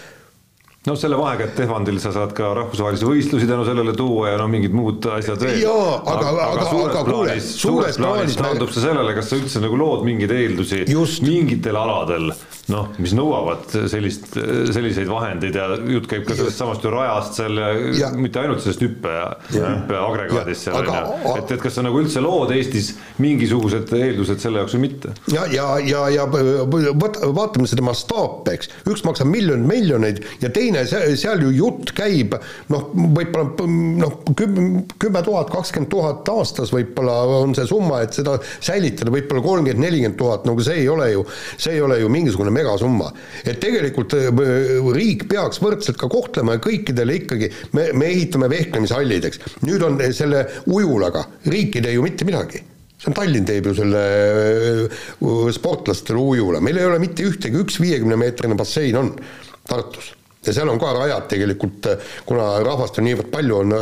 no selle vahega, et Tehvandil sa saad ka rahvusvahelisi võistlusi tänu sellele tuua ja no mingid muud asjad veel. jaa, aga, aga, aga, aga kuule, suures plaanis taandub see sellele, kas sa üldse nagu lood mingeid eeldusi Just. mingitel aladel, noh, mis nõuavad sellist, selliseid vahendeid ja jutt käib ka sellest samast ju rajast seal ja, ja mitte ainult sellest hüppe, hüppeagregaadist seal on ju, et, et kas sa nagu üldse lood Eestis mingisugused eeldused selle jaoks või mitte? ja, ja, ja, ja vaata, vaatame seda mastaapi, eks, üks maksab miljon, miljoneid ja teine seal ju jutt käib noh, võib-olla noh, kümme, kümme tuhat, kakskümmend tuhat aastas võib-olla on see summa, et seda säilitada võib-olla kolmkümmend, nelikümmend tuhat, no see ei ole ju, see ei ole ju mingisugune megasumma. et tegelikult äh, riik peaks võrdselt ka kohtlema ja kõikidele ikkagi, me, me ehitame vehklemishallid, eks. nüüd on selle ujulaga, riik ei tee ju mitte midagi see on Tallinn teeb ju selle äh, sportlastele ujula, meil ei ole mitte ühtegi, üks viiekümne meetrine bassein on Tartus ja seal on ka rajad tegelikult, kuna rahvast on niivõrd palju, on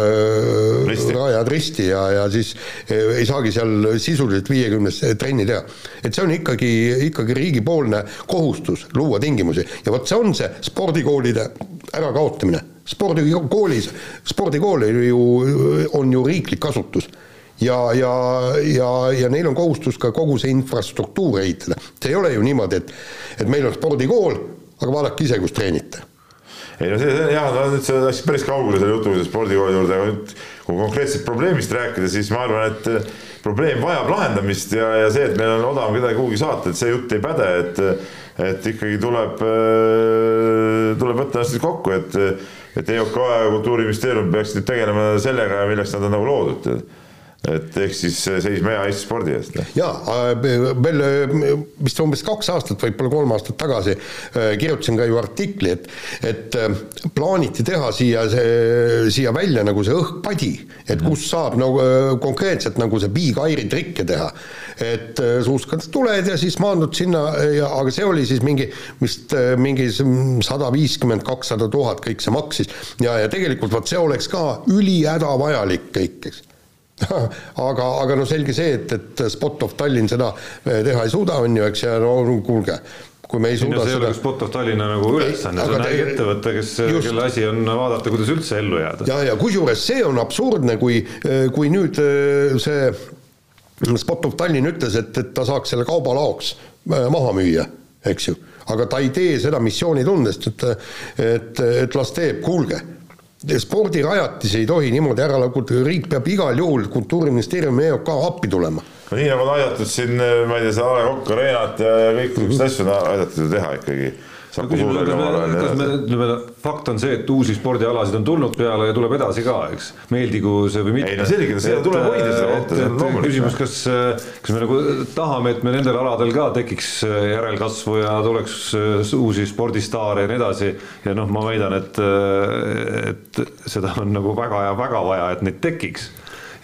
risti. rajad risti ja, ja siis äh, ei saagi seal sisuliselt viiekümnes trenni teha. et see on ikkagi, ikkagi riigipoolne kohustus luua tingimusi ja vot see on see spordikoolide ärakaotamine. spordikoolis, spordikool ju on ju riiklik asutus ja, ja, ja, ja neil on kohustus ka kogu see infrastruktuur ehitada. see ei ole ju niimoodi, et, et meil on spordikool, aga vaadake ise, kus treenite ei no see, see jah, no nüüd sa läksid päris kaugele selle jutuga spordikooli juurde, aga nüüd kui konkreetselt probleemist rääkida, siis ma arvan, et eh, probleem vajab lahendamist ja, ja see, et meil on odavam kedagi kuhugi saata, et see jutt ei päde, et et ikkagi tuleb, eh, tuleb võtta ennast kokku, et et EOK ja Kultuuriministeerium peaksid tegelema sellega, milleks nad on nagu loodud et ehk siis seisma hea Eesti spordi eest. jaa, äh, veel äh, vist umbes kaks aastat, võib-olla kolm aastat tagasi äh, kirjutasin ka ju artikli, et et plaaniti teha siia see, siia välja nagu see õhkpadi, et kus saab nagu konkreetselt nagu see piikairi trikke teha. et suuskad tuled ja siis maandud sinna ja, aga see oli siis mingi vist mingi sada viiskümmend, kakssada tuhat kõik see maksis ja, ja tegelikult vot see oleks ka ülihädavajalik kõik, eks aga, aga no selge see, et, et Spot of Tallinn seda eh, teha ei suuda, on ju, eks, ja no kuulge, kui me ei suuda no see ei seda ole Spot of Tallinna nagu ülesanne, see on te- äriettevõte, kes, just. kelle asi on vaadata, kuidas üldse ellu jääda. ja, ja kusjuures see on absurdne, kui, kui nüüd eh, see Spot of Tallinn ütles, et, et ta saaks selle kauba laoks eh, maha müüa, eks ju, aga ta ei tee seda missioonitundest, et et, et las teeb, kuulge, spordirajatisi ei tohi niimoodi ära lagutada, riik peab igal juhul, Kultuuriministeerium ja EOK appi tulema. no nii nagu on aidatud siin, ma ei tea, seda A Le Coq Arenat ja ja kõiki niisuguseid asju on aidatud ju teha ikkagi. Saku küsimus on, Suurega kas omal ajal me, ja kas me ütleme, fakt on see, et uusi spordialasid on tulnud peale ja tuleb edasi ka, eks, meeldigu see või mitte. Ei, no selge, seda tuleb hoida seda kohta, see on loomulik. küsimus, kas, kas me nagu tahame, et me nendel aladel ka tekiks järelkasvu ja tuleks uusi spordistaare ja nii edasi ja noh, ma väidan, et, et seda on nagu väga ja väga vaja, et neid tekiks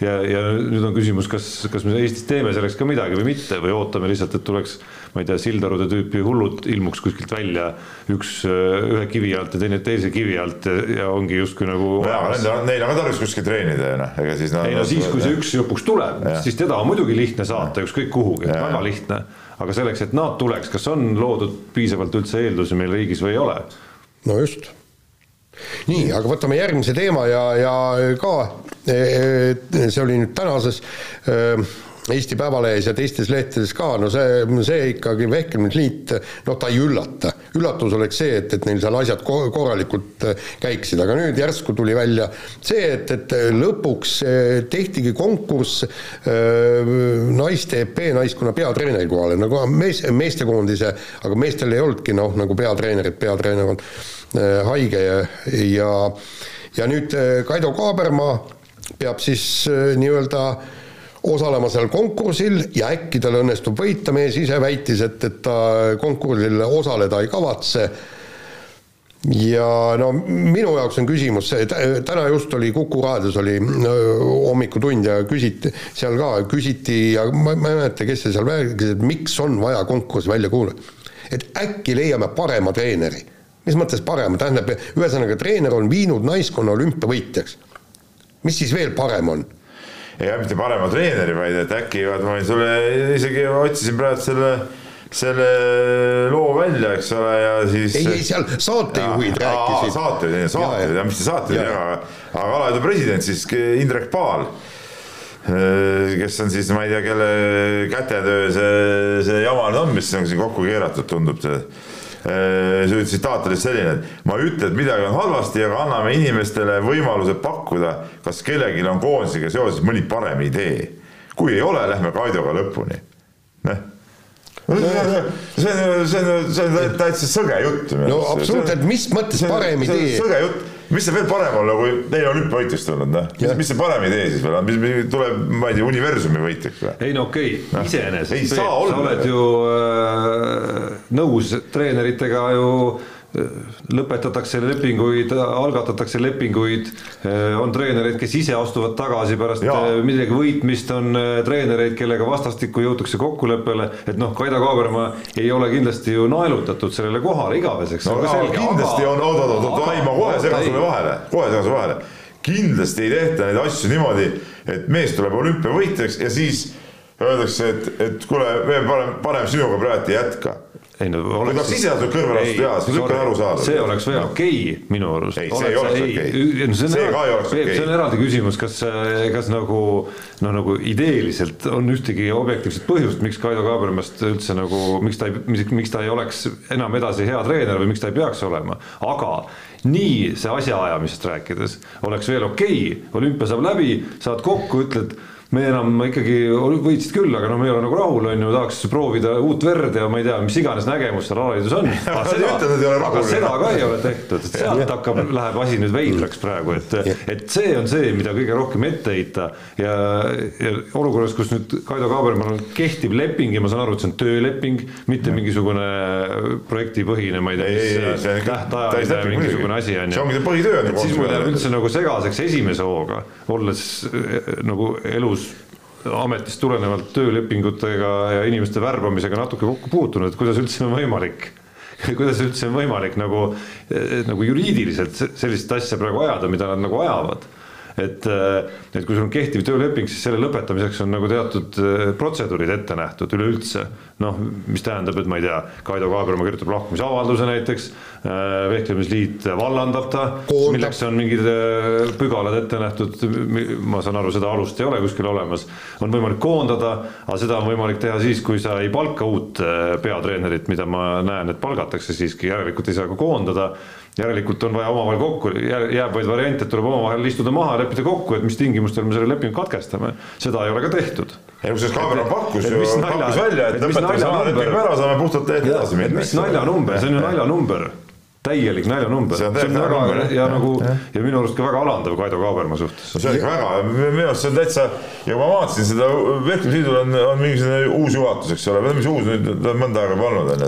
ja, ja nüüd on küsimus, kas, kas me Eestis teeme selleks ka midagi või mitte või ootame lihtsalt, et tuleks, ma ei tea, Sildarude tüüpi hullud ilmuks kuskilt välja, üks ühe kivi alt ja teine teise kivi alt ja, ja ongi justkui nagu neil on ka tarvis kuskil treenida ju noh, ega siis nad ei no siis, kui see üks lõpuks tuleb, siis teda on muidugi lihtne saata ükskõik kuhugi, väga lihtne. aga selleks, et nad tuleks, kas on loodud piisavalt üldse eeldusi meil riigis või ei ole? no just. nii, aga võtame järgmise teema ja, ja ka see oli nüüd tänases eh, Eesti Päevalehes ja teistes lehtedes ka, no see, see ikkagi Vehklemisliit, noh, ta ei üllata. üllatus oleks see, et, et neil seal asjad ko- korralikult eh, käiksid, aga nüüd järsku tuli välja see, et, et lõpuks eh, tehtigi konkurss eh, naiste EP naiskonna peatreeneri kohale, nagu mees, meestekoondise, aga meestel ei olnudki noh, nagu peatreenerit, peatreener on haige ja, ja, ja nüüd Kaido Kaabermaa peab siis äh, nii-öelda osalema seal konkursil ja äkki tal õnnestub võita, mees ise väitis, et, et ta konkursil osaleda ei kavatse ja no minu jaoks on küsimus see, täna just oli Kuku raadios oli hommikutund ja küsiti, seal ka küsiti ja ma, ma ei mäleta, kes see seal rääkis, et miks on vaja konkurss välja kuulutada. et äkki leiame parema treeneri. mis mõttes parema, tähendab, ühesõnaga treener on viinud naiskonna olümpiavõitjaks. Mis siis veel parem on? ja mitte parema treeneri, vaid et äkki, vaata ma sulle isegi otsisin praegu selle, selle loo välja, eks ole, ja siis. ei, ei seal saatejuhid rääkisid. saatejuhid, saatejuhid, mis see saatejuhid, aga, aga alaliidu president siis Indrek Paal kes on siis, ma ei tea, kelle kätetöö see, see jama nüüd on, mis on siin kokku keeratud, tundub see see tsitaat oli selline, et ma ei ütle, et midagi on halvasti, aga anname inimestele võimaluse pakkuda, kas kellelgi on koondisega seoses mõni parem idee. kui ei ole, lähme Kaidoga lõpuni. noh see on, see on, see on täitsa sõge jutt. no absoluutselt, mis mõttes parem idee? sõge jutt, mis see veel parem olla, kui neil olümpiavõitjaks tulnud, noh, mis see parem idee siis veel on, mis mis tuleb, ma ei tea, universumi võitjaks või? ei no okei okay., iseenesest saa olla. sa oled ju äh, nõus treeneritega ju äh, lõpetatakse lepinguid, algatatakse lepinguid, on treenereid, kes ise astuvad tagasi pärast Jaa. äh, midagi võitmist, on äh, treenereid, kellega vastastikku jõutakse kokkuleppele, et noh, Kaido Kaabermaa ei ole kindlasti ju naelutatud sellele kohale igaveseks. no aga kindlasti on, oot, oot, oot, oot, ei ma kohe segan sulle vahele, kohe segan sulle vahele. kindlasti ei tehta neid asju niimoodi, et mees tuleb olümpiavõitjaks ja siis öeldakse, et, et kuule, veel parem, parem sinuga praegu ei jätka ei no oleks tahaks ise natuke kõrvale astuda, jaa, siis kõik on arusaadav. see oleks veel okei okay, minu arust. Ei, see ei oleks okei. no see on See eraldi- ka ei oleks okei. see on eraldi küsimus, kas, kas nagu noh, nagu ideeliselt on ühtegi objektiivset põhjust, miks Kaido Kaabermast üldse nagu, miks ta ei, miks ta ei oleks enam edasi hea treener või miks ta ei peaks olema, aga nii see asjaajamisest rääkides oleks veel okei okay. olümpia saab läbi, saad kokku, ütled me enam ikkagi võitsid küll, aga noh, me ei ole nagu rahul, on ju, tahaks proovida uut verd ja ma ei tea, mis iganes nägemus seal alaliidus on. aga seda ka ei ole tehtud, et sealt hakkab, läheb asi nüüd veidraks praegu, et, et see on see, mida kõige rohkem ette heita. Ja, ja olukorras, kus nüüd Kaido Kaabermal on kehtiv leping ja ma saan aru, et see on tööleping, mitte mingisugune projektipõhine, ma ei tea, mis see tähtajaline mingisugune asi on ju. See ongi põhitöö on ju et siis mul jääb üldse nagu segaseks esimese hooga, olles eh, nagu elus ametist tulenevalt töölepingutega ja inimeste värbamisega natuke kokku puutunud, et kuidas üldse on võimalik kuidas üldse on võimalik nagu, nagu juriidiliselt se- sellist asja praegu ajada, mida nad nagu ajavad. Et, et kui sul on kehtiv tööleping, siis selle lõpetamiseks on nagu teatud protseduurid ette nähtud üleüldse. noh, mis tähendab, et ma ei tea, Kaido Kaaberma kirjutab lahkumisavalduse näiteks, vehklemisliit vallandab ta, milleks on mingid pügalad ette nähtud, ma saan aru, seda alust ei ole kuskil olemas, on võimalik koondada, aga seda on võimalik teha siis, kui sa ei palka uut peatreenerit, mida ma näen, et palgatakse siiski, järelikult ei saa ka koondada järelikult on vaja omavahel kokku, jääb vaid variant, et tuleb omavahel istuda maha, leppida kokku, et mis tingimustel me selle lepingu katkestame. seda ei ole ka tehtud. ei kusjuures Kaaberal pakkus ju, pakkus välja, et lõpetame selle lepingu ära, saame puhtalt teed edasi minna. mis naljanumber, see on ju naljanumber täielik naljanumber, see on, see on väga ja, ja nagu ja. ja minu arust ka väga alandav Kaido Kaaberma suhtes. see on ikka väga, minu arust see on täitsa ja ma vaatasin seda, vehklemisliidul on, on mingisugune uus juhatus, eks ole, või mis uus nüüd, mõnda aega olnud on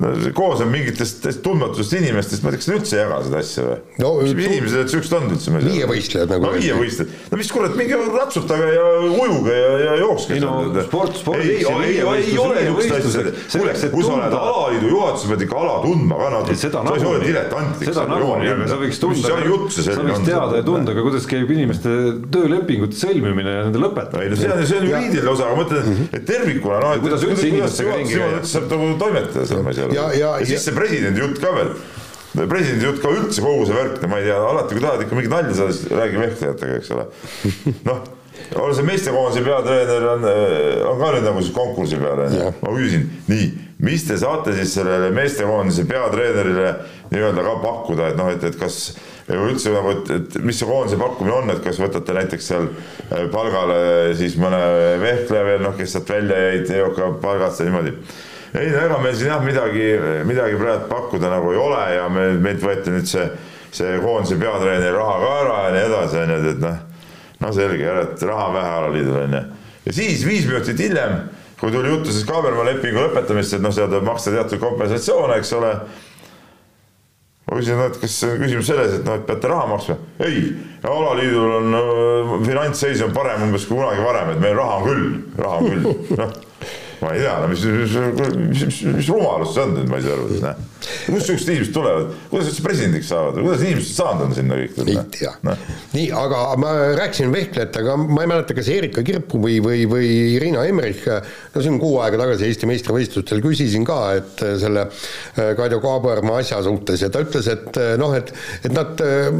ju no koosneb mingitest tundmatutest inimestest, ma ei tea, kas nad üldse ei jaga seda asja või no,? mis inimesed need siuksed on üldse? viievõistlejad nagu. no viievõistlejad, no mis kurat, minge ratsutage ja ujuge ja, ja jookske. ei no sport, sport. ei, ei, ei ole niisugust asja, kuule, kui sa oled alaliidu juhatuses, pead ikka ala tundma ka natuke. sa ei ole diletant. seda nagunii, aga sa võiks tunda, sa võiks teada ja tunda ka, kuidas käib inimeste töölepingute sõlmimine ja nende lõpetamine. ei no see on, see on juriidiline osa, aga ma mõtlen, et tervikuna noh. kuidas üldse inimestega ringi käia. saab nagu toimetada seal, ma ei tea ja, ja, ja siis see presidendi jutt ka veel. Presidendi jutt ka üldse kogu see värk, ma ei tea, alati kui tahad ikka mingit nalja saada, siis räägi vehklejatega, eks ole. noh, ole see meestekoondise peatreener on, on ka nüüd nagu siis konkursi peal onju, ma küsisin, nii, mis te saate siis sellele meestekoondise peatreenerile nii-öelda ka pakkuda, et noh, et, et kas üldse nagu, et, et mis see koondise pakkumine on, et kas võtate näiteks seal äh, palgale siis mõne vehkleja veel, noh, kes sealt välja jäid, EOK palgast ja niimoodi ei no ega meil siin jah midagi, midagi praegu pakkuda nagu ei ole ja me, meilt võeti nüüd see, see koondise peatreeneri raha ka ära ja nii edasi, onju, et, et noh, no selge, et raha on vähe alaliidul, onju. ja siis viis minutit hiljem, kui tuli juttu siis Kaaberma lepingu lõpetamist, et noh, seal tuleb maksta teatud kompensatsioone, eks ole ma küsisin, et kas küsimus selles, et noh, et peate raha maksma. ei, alaliidul on finantsseis on parem umbes kui kunagi varem, et meil raha on küll, raha on küll, noh ma ei tea, no mis, mis, mis, mis, mis rumalus see on nüüd, ma ei saa aru, noh. kust siuksed inimesed tulevad, kuidas üldse presidendiks saavad? Kuidas inimesed saanud on sinna kõik? ei tea. No.. nii, aga ma rääkisin vehklejatega, ma ei mäleta, kas Erika Kirpu või, või, või Irina Emmerich, no on kuu aega tagasi Eesti meistrivõistlustel küsisin ka, et selle äh, Kaido Kaaberma asja suhtes ja ta ütles, et äh, noh, et, et nad, äh,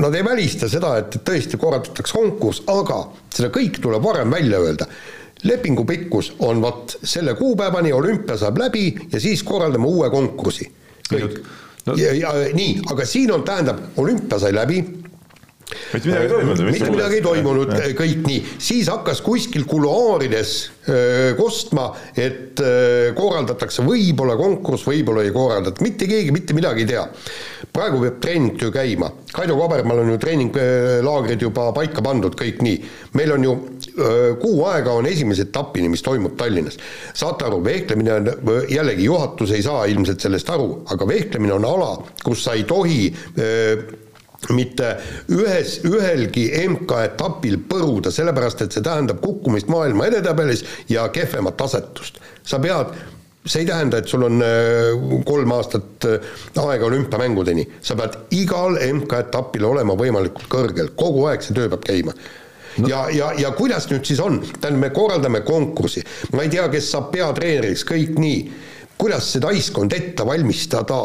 nad ei välista seda, et tõesti korraldatakse konkurss, aga seda kõik tuleb varem välja öelda lepingu pikkus on vot selle kuupäevani, olümpia saab läbi ja siis korraldame uue konkursi. kõik. No. ja, ja nii, aga siin on, tähendab, olümpia sai läbi, mitte midagi ei toimunud. mitte midagi ei toimunud, kõik nii, siis hakkas kuskil kuluaarides kostma, et korraldatakse võib-olla konkurss, võib-olla ei korraldata, mitte keegi mitte midagi ei tea. praegu peab treening töö käima, Kaido Kabermal on ju treeninglaagrid juba paika pandud, kõik nii. meil on ju kuu aega on esimese etapini, mis toimub Tallinnas. saate aru, vehklemine on, jällegi juhatus ei saa ilmselt sellest aru, aga vehklemine on ala, kus sa ei tohi öö, mitte ühes, ühelgi MK-etapil põruda, sellepärast et see tähendab kukkumist maailma edetabelis ja kehvemat asetust. sa pead, see ei tähenda, et sul on äh, kolm aastat äh, aega olümpiamängudeni, sa pead igal MK-etapil olema võimalikult kõrgel, kogu aeg see töö peab käima no.. ja, ja, ja kuidas nüüd siis on, tähendab, me korraldame konkursi, ma ei tea, kes saab peatreeneriks, kõik nii, kuidas seda võistkond ette valmistada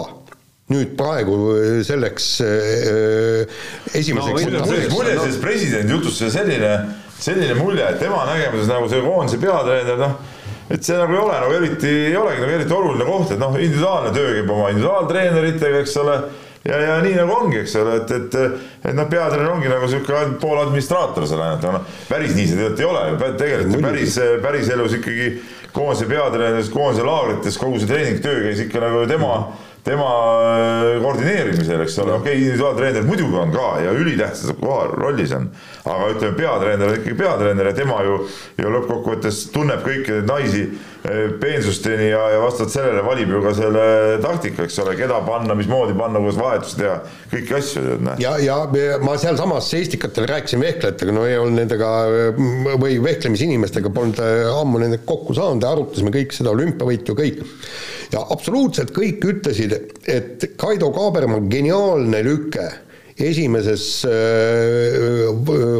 nüüd praegu äh, selleks äh, esimeseks no, mulje sellest presidendi jutust selline, selline mulje, et tema nägemuses nagu see koondise peatreener, noh, et see nagu ei ole nagu eriti, ei olegi nagu eriti oluline koht, et noh, individuaalne töö käib oma individuaaltreeneritega, eks ole ja, ja nii nagu ongi, eks ole, et, et, et noh, peatreener ongi nagu sihuke pool administraator seal ainult, noh, päris nii see tegelikult ei ole, tegelikult päris, päriselus ikkagi koondise peatreener, koondise laagrites kogu see treeningtöö käis ikka nagu tema mm tema äh, koordineerimisel, eks ole, okei okay,, individuaaltreener muidugi on ka ja ülitähtsas kohal, rollis on, aga ütleme, peatreener on ikkagi peatreener ja tema ju, ju lõppkokkuvõttes tunneb kõiki neid naisi peensusteni ja, ja vastavalt sellele valib ju ka selle taktika, eks ole, keda panna, mismoodi panna, kuidas vahetusi teha, kõiki asju tead näe. ja, ja ma sealsamas Eestikatel rääkisin vehklejatega, no ei olnud nendega või vehklemisinimestega polnud ammu nendega kokku saanud ja arutasime kõik seda olümpiavõitu, kõik ja absoluutselt kõik ütlesid, et Kaido Kaaberma geniaalne lüke esimeses äh,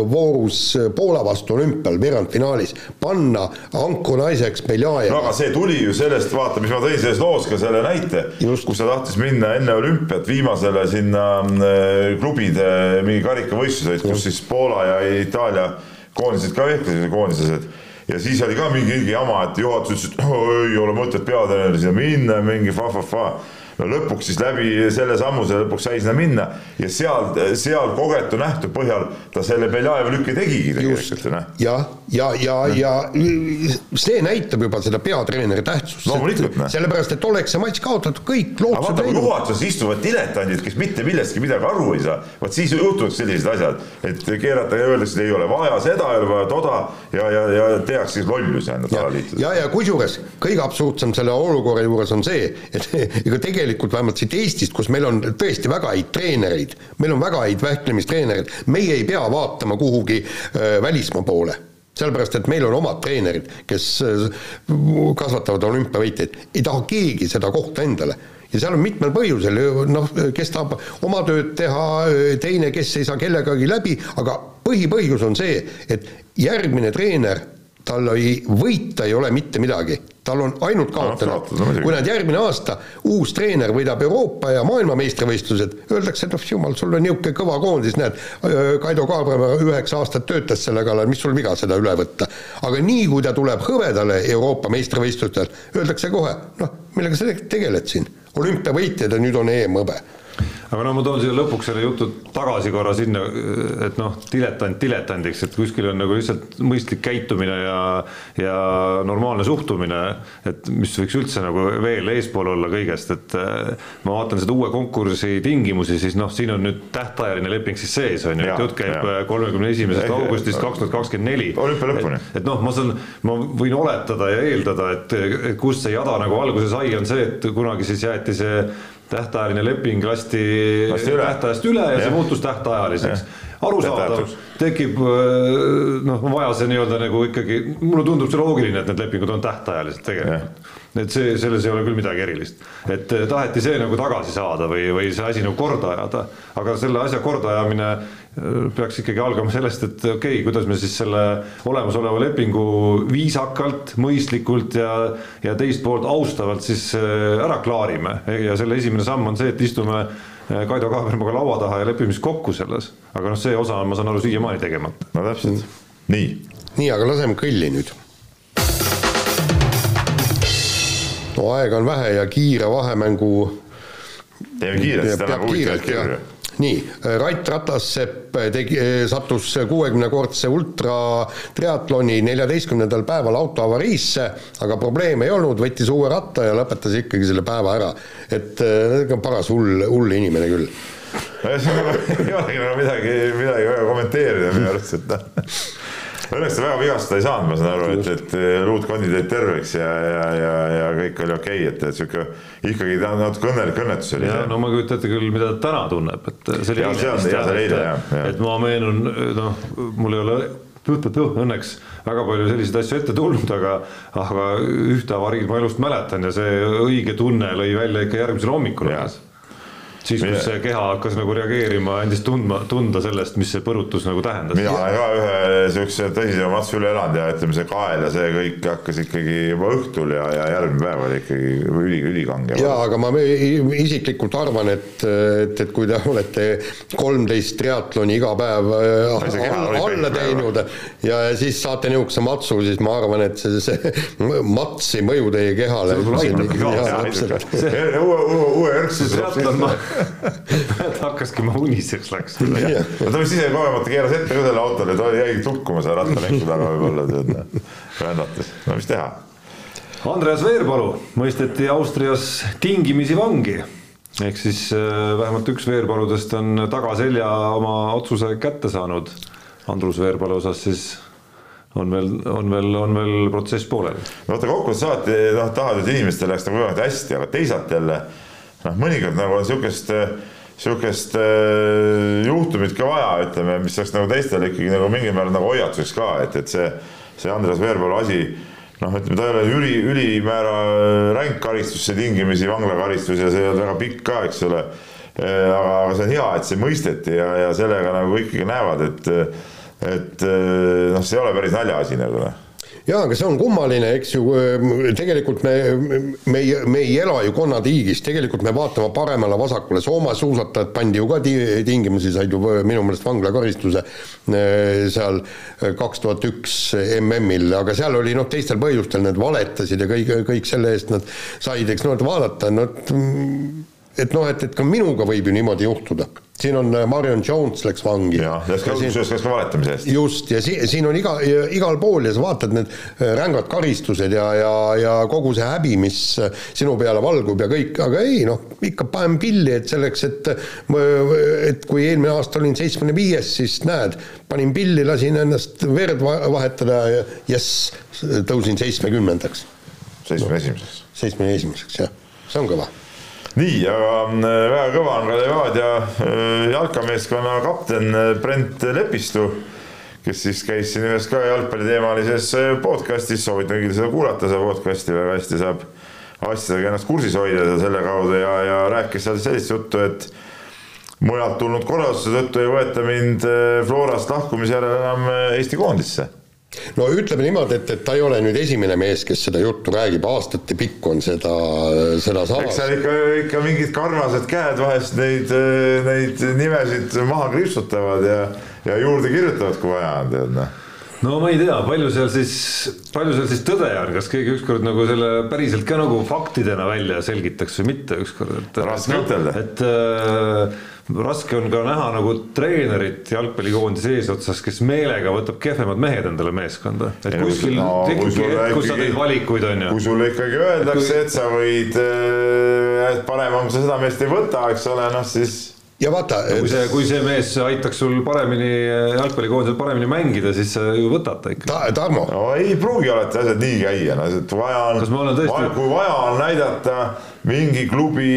voorus Poola vastu olümpial veerandfinaalis panna Anko naiseks no Beljajev aga see tuli ju sellest, vaata, mis ma tõin selles loos ka selle näite, kus ta tahtis minna enne olümpiat viimasele sinna äh, klubide mingi karikavõistlused, kus siis Poola ja Itaalia koondised ka vehklesid, koondised ja siis oli ka mingi jama, et juhatus ütles, et ei ole mõtet peatreeneri sinna minna, mingi fa-fa-fa no lõpuks siis läbi selle sammuse lõpuks sai sinna minna ja seal, seal kogetu nähtu põhjal ta selle Beljajevi lükke tegigi tegelikult ju noh. jah, ja, ja, ja see näitab juba seda peatreeneri tähtsust. Loomulikult, noh. sellepärast, et oleks see matš kaotatud, kõik lootused vaata, kui juhatuses istuvad diletandid, kes mitte millestki midagi aru ei saa, vot siis juhtuvad sellised asjad, et keerata ja öeldakse, et ei ole vaja seda, ei ole vaja toda ja, ja, ja tehakse lollusi ainult alaliitudes. ja, ja kusjuures kõige absurdsem selle olukorra juures on see, et ega tegelikult vähemalt siit Eestist, kus meil on tõesti väga häid treenereid, meil on väga häid vähklemistreenereid, meie ei pea vaatama kuhugi äh, välismaa poole. Sellepärast, et meil on omad treenerid, kes äh, kasvatavad olümpiavõitjaid, ei taha keegi seda kohta endale. Ja seal on mitmel põhjusel, noh, kes tahab oma tööd teha, teine, kes ei saa kellegagi läbi, aga põhipõhjus on see, et järgmine treener, tal ei, võita ei ole mitte midagi, tal on ainult kaotada. kaotada, no kui nad järgmine aasta, uus treener võidab Euroopa ja maailmameistrivõistlused, öeldakse, et oh jumal, sul on niisugune kõva koondis, näed, Kaido Kaarma üheksa aastat töötas selle kallal, mis sul viga seda üle võtta. aga nii, kui ta tuleb hõbedale Euroopa meistrivõistlustel, öeldakse kohe, noh, millega sa tegeled siin, olümpiavõitjad ja nüüd on EM-hõbe aga no ma toon siia lõpuks selle jutu tagasi korra sinna, et noh, diletant diletandiks, et kuskil on nagu lihtsalt mõistlik käitumine ja ja normaalne suhtumine, et mis võiks üldse nagu veel eespool olla kõigest, et eh, ma vaatan seda uue konkursi tingimusi, siis noh, siin on nüüd tähtajaline leping siis sees on ju, et jutt käib jaa. kolmekümne esimesest augustist kaks tuhat kakskümmend neli. Olümpia lõpuni. et noh, ma saan, ma võin oletada ja eeldada, et et kust see jada nagu alguse sai, on see, et kunagi siis jäeti see tähtajaline leping lasti, Lasti üle. tähtajast üle ja see Jah. muutus tähtajaliseks. arusaadav tekib äh, noh, vaja see nii-öelda nagu ikkagi, mulle tundub see loogiline, et need lepingud on tähtajalised tegelikult. Et see, selles ei ole küll midagi erilist, et eh, taheti see nagu tagasi saada või, või see asi nagu korda ajada, aga selle asja kordaajamine eh, peaks ikkagi algama sellest, et okei okay,, kuidas me siis selle olemasoleva lepingu viisakalt, mõistlikult ja, ja teist poolt austavalt siis eh, ära klaarime. Ja selle esimene samm on see, et istume Kaido Kaabermaga laua taha ja lepime siis kokku selles, aga noh, see osa on, ma saan aru, siiamaani tegemata. no täpselt, nii. Nii, aga laseme kõlli nüüd. No aega on vähe ja kiire vahemängu teeme kiiresti, täna peab huvitavaid kiirelt jah kirju. nii, Rait Ratassepp tegi, sattus kuuekümnekordse ultratriatloni neljateistkümnendal päeval autoavariisse, aga probleeme ei olnud, võttis uue ratta ja lõpetas ikkagi selle päeva ära. et äh, paras hull, hull inimene küll. ei olegi nagu midagi, midagi väga kommenteerida minu arust, et noh. Õnneks ta väga vigastada ei saanud, ma saan aru, et, et ruutkondid jäid terveks ja, ja, ja, ja kõik oli okei okay,, et, et sihuke ikkagi ta on natuke õnnelik õnnetus oli no ma ei kujuta ette küll, mida ta täna tunneb, et see oli eile, et ma meenun, noh, mul ei ole tuh-tuh-tuh, õnneks väga palju selliseid asju ette tulnud, aga aga ühte avariid ma elust mäletan ja see õige tunne lõi välja ikka järgmisel hommikul alles. siis, kus Mine- see keha hakkas nagu reageerima, andis tundma, tunda sellest, mis see põrutus nagu tähendas. mina olen ka ühe siukse tõsisema matsu üle elanud ja ütleme, see kael ja see kõik hakkas ikkagi juba õhtul ja, ja järgmine päev oli ikkagi üli, ülikange. jaa, aga ma isiklikult arvan, et, et, et kui te olete kolmteist triatloni iga päev äh, alla, teinud ja siis saate niisuguse matsu, siis ma arvan, et see, see mats ei mõju teie kehale. See aitabki kaasa, uue, uue, uue järgse triatlon, ma, hakkaski ma uniseks läks. ta vist ise kogemata keeras ette ka selle autole, ta jäigi tukkuma seal rattalänku taga võib-olla tead, rändates, no mis teha. Andreas Veerpalu mõisteti Austrias tingimisi vangi ehk siis äh, vähemalt üks Veerpaludest on tagaselja oma otsuse kätte saanud. Andrus Veerpalu osas siis on veel, on veel, on veel protsess pooleli. no vaata kokkuvõttes alati noh, tahad, et inimestel läheks nagu võimalikult hästi, aga teisalt jälle noh, mõnikord nagu on sihukest, sihukest äh, juhtumit ka vaja, ütleme, mis oleks nagu teistele ikkagi nagu mingil määral nagu hoiatuseks ka, et, et see, see Andres Veerpalu asi noh, ütleme, ta ei ole üli, ülimäära ränk karistus, see tingimisi vanglakaristus ja see ei olnud väga pikk ka, eks ole. aga, aga see on hea, et see mõisteti ja, ja sellega nagu ikkagi näevad, et et noh, see ei ole päris naljaasi nagu noh jaa, aga see on kummaline, eks ju, tegelikult me, me ei, me ei ela ju konnatiigis, tegelikult me vaatame paremale-vasakule, Soome suusatajad pandi ju ka ti-, tingimusi, said ju minu meelest vanglakaristuse eh, seal kaks tuhat üks MM-il, aga seal oli noh, teistel põhjustel nad valetasid ja kõik, kõik selle eest nad said, eks noh, et vaadata, no et noh, et, et ka minuga võib ju niimoodi juhtuda siin on äh, Marion Jones läks vangi. jah, kusjuures läks ka valetamise eest. just, ja si-, siin on iga, igal pool ja sa vaatad need äh, rängad karistused ja, ja, ja kogu see häbi, mis äh, sinu peale valgub ja kõik, aga ei noh, ikka panen pilli, et selleks, et et kui eelmine aasta olin seitsmekümne viies, siis näed, panin pilli, lasin ennast verd vahetada ja jess, tõusin seitsmekümnendaks. seitsmekümne esimeseks. seitsmekümne esimeseks, jah, see on kõva nii, aga äh, väga kõva on ka Levadia äh, jalkameeskonna kapten äh, Brent Lepistu, kes siis käis siin ühes ka jalgpalliteemalises podcastis, soovitan kõigil seda kuulata, seda podcasti väga hästi saab asjadega ennast kursis hoida selle kaudu ja, ja rääkis seal sellist juttu, et mujalt tulnud korralduse tõttu ei võeta mind Florast lahkumise järel enam Eesti koondisse no ütleme niimoodi, et, et ta ei ole nüüd esimene mees, kes seda juttu räägib, aastate pikku on seda, seda samas. eks seal ikka, ikka mingid karvased käed vahest neid, neid nimesid maha kriipsutavad ja, ja juurde kirjutavad, kui vaja on, tead noh no ma ei tea, palju seal siis, palju seal siis tõde on, kas keegi ükskord nagu selle päriselt ka nagu faktidena välja selgitaks või mitte ükskord, et. raske ütelda. et äh, raske on ka näha nagu treenerit jalgpallikoondise eesotsas, kes meelega võtab kehvemad mehed endale meeskonda. et kuskil no, tekibki hetk, kus sa teed valikuid, on ju. kui sulle ikkagi öeldakse, et sa võid, äh, et parem on, sa seda meest ei võta, eks ole, noh siis ja vaata no,. kui see, kui see mees aitaks sul paremini jalgpallikoondisel paremini mängida, siis sa ju võtad ta ikka ta,. Tarmo. no ei pruugi alati asjad nii käia, no et vaja on, tõesti... kui vaja on näidata mingi klubi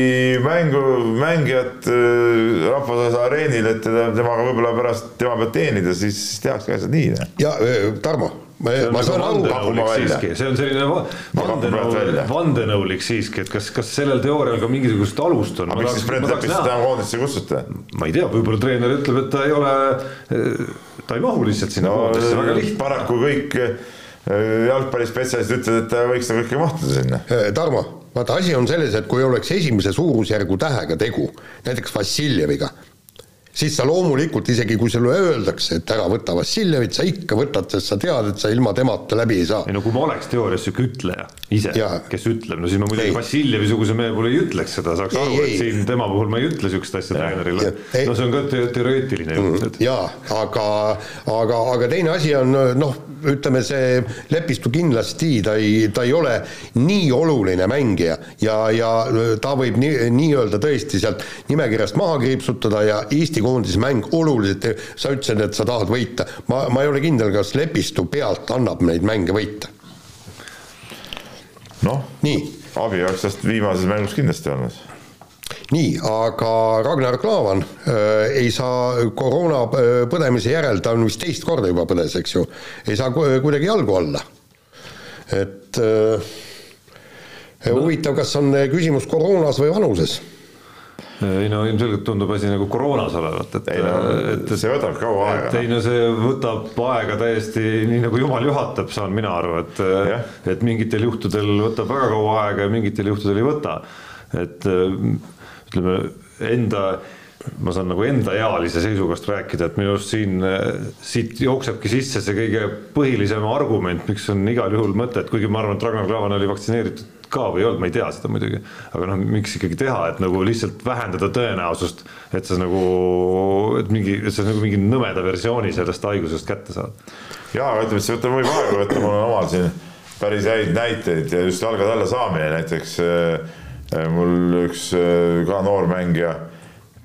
mängu, mängijat äh, rahvusvahelisel areenil, et teda, temaga võib-olla pärast tema peab teenida, siis tehakse asjad nii. ja äh, Tarmo ma, ma saan aru, see on selline vandenõu, vandenõulik siiski, et kas, kas sellel teoorial ka mingisugust alust on? aga miks siis Brent Lepist täna koondisse kutsuti? ma ei tea, võib-olla treener ütleb, et ta ei ole, ta ei mahu lihtsalt sinna no, koondisse, väga lihtne. paraku kõik eh, jalgpallispetsialistid ütlevad, et ta võiks nagu ikka mahtuda sinna. Eh, Tarmo, vaata asi on selles, et kui oleks esimese suurusjärgu tähega tegu, näiteks Vassiljeviga siis sa loomulikult, isegi kui sulle öeldakse, et ära võta Vassiljevit, sa ikka võtad, sest sa tead, et sa ilma temata läbi ei saa. ei no kui ma oleks teoorias sihuke ütleja ise, kes ütleb, no siis ma muidugi Vassiljevi-suguse mehe puhul ei ütleks seda, saaks ei, aru, et siin tema puhul ma ei ütle sihukest asja treenerile. no see on ka te teoreetiline jutt mm,. jaa, aga, aga, aga teine asi on noh, ütleme see Lepistu kindlasti, ta ei, ta ei ole nii oluline mängija ja, ja ta võib nii, nii-öelda tõesti sealt nimekirjast maha kriipsutada ja Eesti koondise mäng oluliselt, sa ütlesid, et sa tahad võita, ma, ma ei ole kindel, kas Lepistu pealt annab neid mänge võita. noh, abi oleks tast viimases mängus kindlasti olnud nii, aga Ragnar Klavan äh, ei saa koroona äh, põdemise järel, ta on vist teist korda juba põdes, eks ju, ei saa kuidagi jalgu alla. et äh, huvitav, kas on küsimus koroonas või vanuses ei no ilmselgelt tundub asi nagu koroonas olevat, et. ei no et, see võtab kaua aega. ei no see võtab aega täiesti nii nagu jumal juhatab, saan mina aru, et yeah., et mingitel juhtudel võtab väga kaua aega ja mingitel juhtudel ei võta. et ütleme enda ma saan nagu endaealise seisukohast rääkida, et minu arust siin, siit jooksebki sisse see kõige põhilisem argument, miks on igal juhul mõtet, kuigi ma arvan, et Ragnar Klavan oli vaktsineeritud ka või ei olnud, ma ei tea seda muidugi, aga noh, miks ikkagi teha, et nagu lihtsalt vähendada tõenäosust, et sa nagu, et mingi, et sa nagu mingi nõmeda versiooni sellest haigusest kätte saad. jaa, aga ütleme, see võtab võib aega võtta, mul on omal siin päris häid näiteid ja just jalgade alla saamine näiteks äh, mul üks äh, ka noor mängija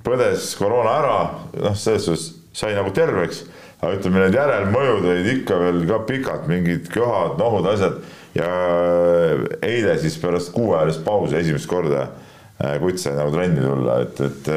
põdes koroona ära, noh, selles suhtes sai nagu terveks, aga ütleme, need järelmõjud olid ikka veel ka pikad, mingid köhad, nohud, asjad. Ja eile siis pärast kuuajalist pausi esimest korda äh, kutt sai nagu trenni tulla, et, et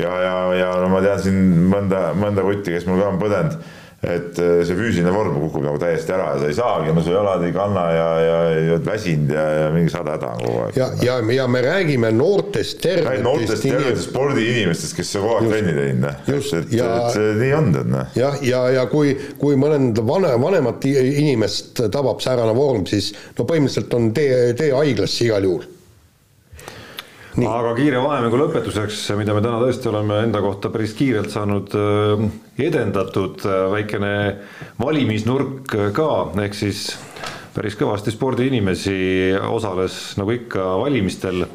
ja, ja, ja no ma tean siin mõnda, mõnda kutti, kes mul ka on põdenud et äh, see füüsiline vorm kukub nagu täiesti ära ja sa ei saagi, no su jalad ei kanna ja, ja, ja oled väsinud ja, ja mingi sada häda on kogu aeg. ja, ja, ja me räägime noortest tervetest noortest tervetest spordiinimestest, kes on kogu aeg trenni teinud, noh. et, et, ja, et see nii on, tead noh. jah, ja, ja, ja kui, kui mõned vane, vanemat inimest tabab säärane vorm, siis no põhimõtteliselt on tee, tee haiglasse igal juhul Nii. aga kiire vahemängu lõpetuseks, mida me täna tõesti oleme enda kohta päris kiirelt saanud äh, edendatud, äh, väikene valimisnurk ka, ehk siis päris kõvasti spordiinimesi osales nagu ikka valimistel.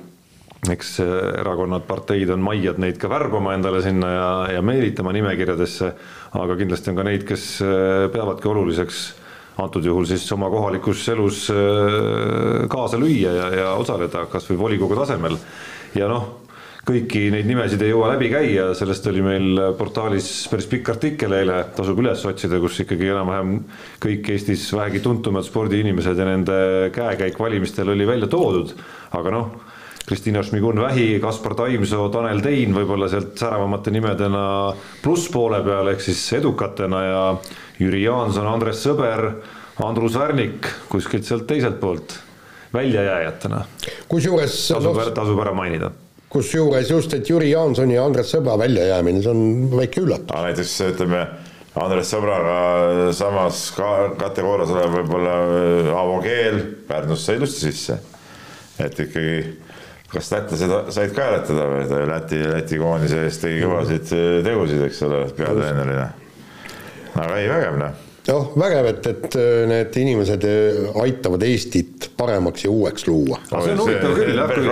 eks äh, erakonnad, parteid on maiad neid ka värbama endale sinna ja, ja meelitama nimekirjadesse, aga kindlasti on ka neid, kes peavadki oluliseks antud juhul siis oma kohalikus elus äh, kaasa lüüa ja, ja osaleda kas või volikogu tasemel. ja noh, kõiki neid nimesid ei jõua läbi käia, sellest oli meil portaalis päris pikk artikkel eile, tasub üles otsida, kus ikkagi enam-vähem kõik Eestis vähegi tuntumad spordiinimesed ja nende käekäik valimistel oli välja toodud, aga noh Kristina Šmigun-Vähi, Kaspar Taimsoo, Tanel Tein võib-olla sealt säravamate nimedena plusspoole peal ehk siis edukatena ja Jüri Jaanson, Andres Sõber, Andrus Värnik kuskilt sealt teiselt poolt väljajääjatena. kusjuures tasub no,, tasub ära mainida kusjuures just, et Jüri Jaansoni ja Andres Sõbra väljajäämine, see on väike üllatus. näiteks ütleme, Andres Sõbraga samas ka kategoorias olev võib-olla äh, Aavo Keel Pärnusse ilusti sisse. et ikkagi kas lätlased said ka hääletada või Läti, Läti koondise eest tegi kõvasid äh, tegusid, eks ole, peatreenerina. aga ei, vägev noh noh, vägev, et, et äh, need inimesed äh, aitavad Eestit paremaks ja uueks luua. see on huvitav küll jah, kui,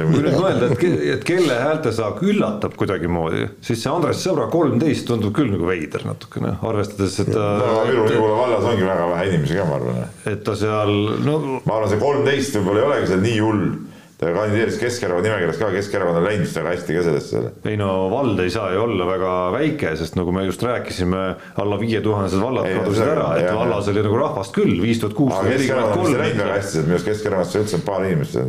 kui nüüd mõelda, et, et kelle häältesaak üllatab kuidagimoodi, siis see Andres Sõbra kolmteist tundub küll nagu veider natukene, arvestades, et ta no, Viru-Nigula vallas ongi väga vähe inimesi ka, ma arvan. et ta seal, no ma arvan, see kolmteist võib-olla ei olegi seal nii hull ta kandideeris Keskerakonna nimekirjas ka, Keskerakond on läinud vist väga hästi ka sellesse. ei no vald ei saa ju olla väga väike, sest nagu me just rääkisime, alla viie tuhandesed vallad kadusid ära, et jah, vallas oli nagu rahvast küll, viis tuhat kuussada nelikümmend kolm. läinud väga hästi, minu arust Keskerakonnas üldse on paar inimest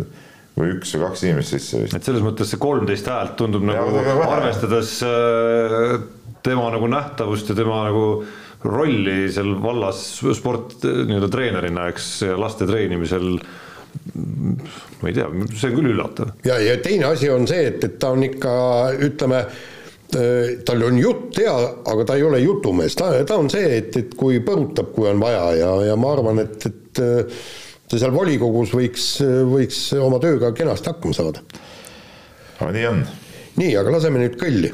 või üks või kaks inimest sisse vist. et selles mõttes see kolmteist häält tundub ja, nagu arvestades äh, tema nagu nähtavust ja tema nagu rolli seal vallas sport nii-öelda treenerina, eks laste treenimisel ma ei tea, see on küll üllatav. ja, ja teine asi on see, et, et ta on ikka, ütleme, äh, tal on jutt hea, aga ta ei ole jutumees, ta, ta on see, et, et kui põrutab, kui on vaja ja, ja ma arvan, et, et äh, ta seal volikogus võiks, võiks oma tööga kenasti hakkama saada. aga nii on. nii, aga laseme nüüd kõlli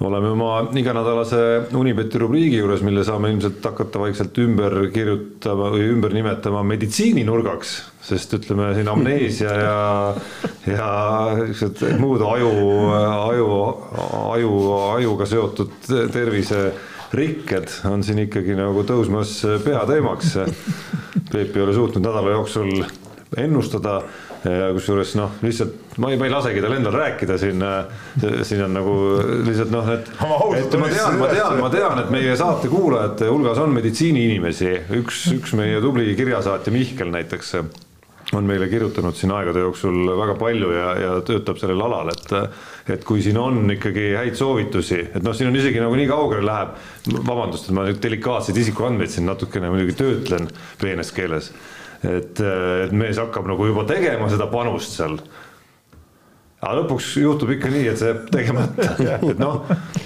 oleme oma iganädalase Unibeti rubriigi juures, mille saame ilmselt hakata vaikselt ümber kirjutama või ümber nimetama meditsiininurgaks, sest ütleme siin amneesia ja, ja siuksed muud aju, aju, aju, ajuga seotud terviserikked on siin ikkagi nagu tõusmas peateemaks. Peep ei ole suutnud nädala jooksul ennustada kusjuures noh, lihtsalt ma ei, ma ei lasegi tal endal rääkida siin, siin on nagu lihtsalt noh, et, et ma tean, ma tean, ma tean, et meie saate kuulajate hulgas on meditsiiniinimesi, üks, üks meie tubli kirjasaatja Mihkel näiteks on meile kirjutanud siin aegade jooksul väga palju ja, ja töötab sellel alal, et et kui siin on ikkagi häid soovitusi, et noh, siin on isegi nagu nii kaugele läheb, vabandust, et ma nüüd delikaatseid isikuandmeid siin natukene muidugi töötlen peenes keeles et, et mees hakkab nagu juba tegema seda panust seal aga lõpuks juhtub ikka nii, et see jääb tegemata, et noh,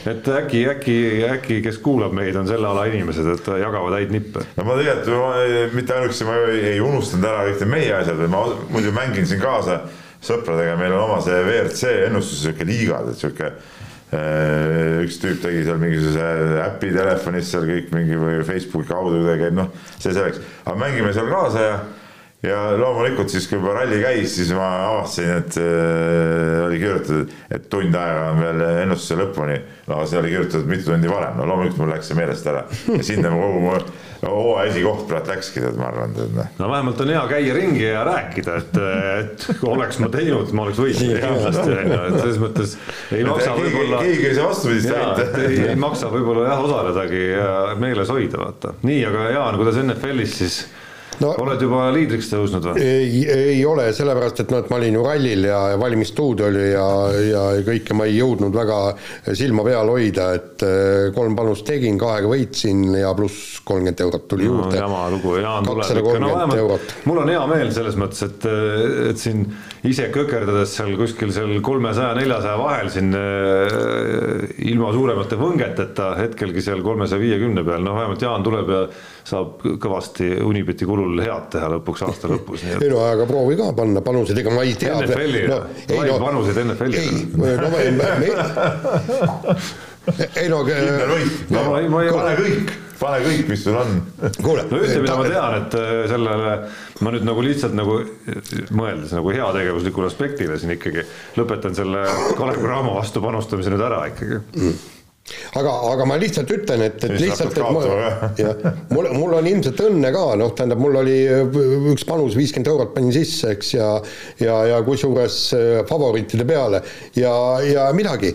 et äkki, äkki, äkki, kes kuulab meid, on selle ala inimesed, et jagavad häid nippe. no ma tegelikult mitte ainuüksi ma ei, ei unustanud ära kõik need meie asjad, ma muidu mängin siin kaasa sõpradega, meil on oma see WRC ennustus, sihuke liigad, et sihuke äh, üks tüüp tegi seal mingisuguse äpi telefonis seal kõik mingi või Facebooki kaudu kuidagi käib, noh, see selleks, aga mängime seal kaasa ja ja loomulikult siis, kui juba ralli käis, siis ma avastasin, et äh, oli kirjutatud, et tund aega on veel ennustuse lõpuni. no see oli kirjutatud mitu tundi varem, no loomulikult mul läks see meelest ära ja sinna ma kogu mu hooaja esikoht praegu läkski, tead, ma arvan, tead noh. no vähemalt on hea käia ringi ja rääkida, et, et kui oleks ma teinud, ma oleks võitnud kindlasti onju, et selles mõttes ei maksa võib-olla. keegi ei saa vastupidist väita. ei, ei maksa võib-olla jah osaledagi ja meeles hoida, vaata. nii, aga Jaan, kuidas NFL-is siis no, oled juba liidriks tõusnud või? ei, ei ole, sellepärast et noh, et ma olin ju rallil ja valimisstuudiol ja, ja kõike ma ei jõudnud väga silma peal hoida, et eh, kolm panust tegin, kahega võitsin ja pluss kolmkümmend eurot tuli no, juurde. jama lugu, Jaan tuleb ikka, no vähemalt mul on hea meel selles mõttes, et, et siin ise kökerdades seal kuskil seal kolmesaja, neljasaja vahel siin eh, ilma suuremate võngeteta, hetkelgi seal kolmesaja viiekümne peal, noh vähemalt Jaan tuleb ja saab kõvasti Unibeti kulul head teha lõpuks aasta lõpus. ei no aga proovi ka panna panuseid, ega ma ei tea. NFL-i no,, lai no, panuseid NFL-i. ei, no ma ei, ei no. kindel võit, no, ma ei, ma ei pane kõik pane kõik, mis sul on. no ühte, mida ma tean, et äh, sellele ma nüüd nagu lihtsalt nagu mõeldes nagu heategevuslikule aspektile siin ikkagi lõpetan selle Kalev Cramo vastu panustamise nüüd ära ikkagi mm aga, aga ma lihtsalt ütlen, et, et lihtsalt, et mul, jah, mul, mul on ilmselt õnne ka, noh, tähendab, mul oli äh, üks panus viiskümmend eurot panin sisse, eks, ja ja, ja kusjuures äh, favoriitide peale. Ja, ja midagi,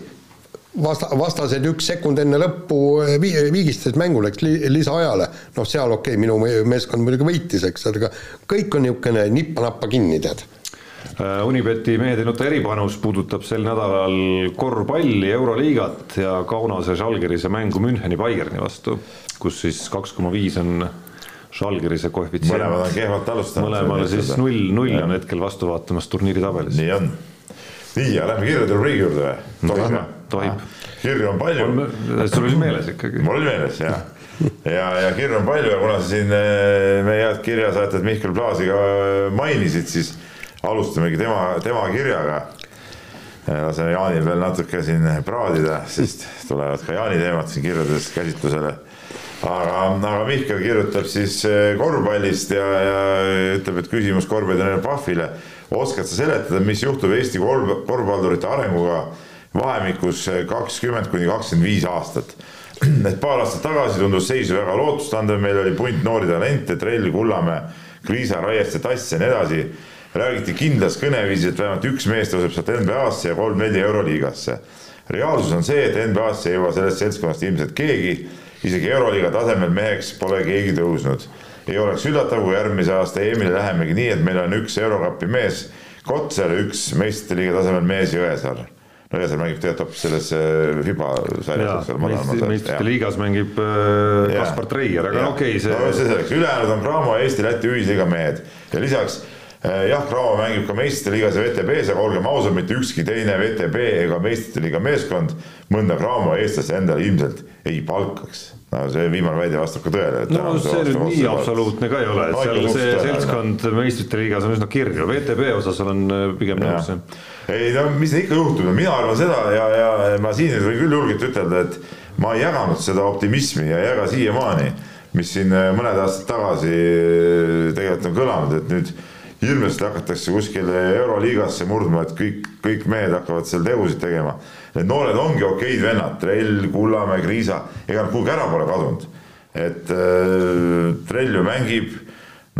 vasta, vastased üks sekund enne lõppu äh, vi-, viigistasid mängu, läks li, lisaajale, noh, seal okei okay,, minu meeskond muidugi võitis, eks, aga kõik on niisugune nippa-nappa kinni, tead Unibeti mehed ei nuta eripanus puudutab sel nädalal korvpalli, Euroliigat ja Kaunase Žalgirise mängu Müncheni Bayerni vastu, kus siis kaks koma viis on Žalgirise koefitsient. mõlemad on kehvalt alustanud. mõlemale siis null, null on hetkel vastu vaatamas turniiri tabelis. nii on. nii, ja lähme kirjade rubriigi juurde või? tohib jah? tohib. kirju on palju. sul oli meeles ikkagi? mul oli meeles jah ja, ja kirju on palju ja kuna sa siin eh, meie head kirjasaatajat Mihkel Plaasi ka mainisid, siis alustamegi tema, tema kirjaga. laseme Jaanil veel natuke siin praadida, sest tulevad ka Jaani teemad siin kirjades käsitlusele. aga, aga Mihkel kirjutab siis eh, korvpallist ja, ja ütleb, et küsimus korvpallitreener Pahvile. oskad sa seletada, mis juhtub Eesti korv, korvpallurite arenguga vahemikus kakskümmend kuni kakskümmend viis aastat? et paar aastat tagasi tundus seis väga lootustandev, meil oli punt noori talente, Trell, Kullamäe, Kriisa, Raieste, Tass ja nii edasi räägiti kindlas kõneviisis, et vähemalt üks mees tõuseb sealt NBA-sse ja kolm-neli Euroliigasse. reaalsus on see, et NBA-sse ei jõua sellest seltskonnast ilmselt keegi, isegi Euroliiga tasemel meheks pole keegi tõusnud. ei oleks üllatav, kui järgmise aasta EM-ile lähemegi nii, et meil on üks Eurokapi mees Kotsar ja üks meistrite liiga tasemel mees Jõesaar no Jõesaar mängib tegelikult hoopis selles FIBA sarjas. meistrite liigas mängib äh, Kaspar Treier, aga okei okay,, see. no see selleks, ülejäänud on Cramo Eesti, Läti ühisliiga mehed ja lisaks Äh, jah, Cramo mängib ka meistrite liigas ja WTB-s, aga olgem ausad, mitte ükski teine WTB ega meistrite liiga meeskond mõnda Cramo eestlase endale ilmselt ei palkaks no see viimane väide vastab ka tõele. no see nüüd nii absoluutne ka ei ole, et seal see seltskond meistrite liigas on üsna kirju, VTB osas olen äh, pigem nõus. ei no mis ikka juhtub, mina arvan seda ja, ja ma siin võin küll julgelt ütelda, et ma ei jaganud seda optimismi ja ei jaga siiamaani, mis siin äh, mõned aastad tagasi tegelikult on kõlanud, et nüüd hirmsasti hakatakse kuskil Euroliigasse murdma, et kõik, kõik mehed hakkavad seal tegusid tegema. Need noored ongi okeid vennad, Trell, Kullamäe, Kriisa, ega nad kuhugi ära pole kadunud. et äh, Trell ju mängib,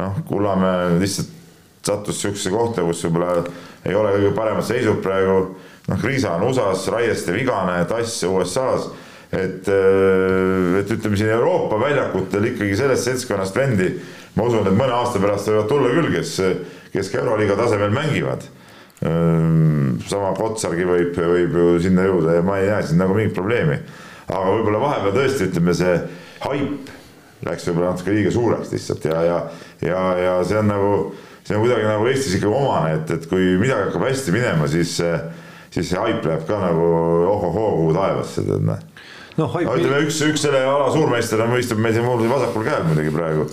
noh, Kullamäe lihtsalt sattus sihukesesse kohta, kus võib-olla ei ole kõige paremad seisud praegu. noh, Kriisa on USA-s, Raieste vigane, Tass USA-s et, äh, et ütleme siin Euroopa väljakutel ikkagi sellest seltskonnast vendi ma usun, et mõne aasta pärast võivad tulla küll, kes, kes ka Euroliiga tasemel mängivad. sama Kotsargi võib, võib ju sinna jõuda ja ma ei näe siin nagu mingit probleemi. aga võib-olla vahepeal tõesti ütleme, see haip läks võib-olla natuke liiga suureks lihtsalt ja, ja, ja, ja see on nagu, see on kuidagi nagu Eestis ikka omane, et, et kui midagi hakkab hästi minema, siis, siis see haip läheb ka nagu ohohoo kuhu taevasse, tead noh no, no ütleme, üks, üks selle ala suurmeister on, istub meil siin mul vasakul käel muidugi praegu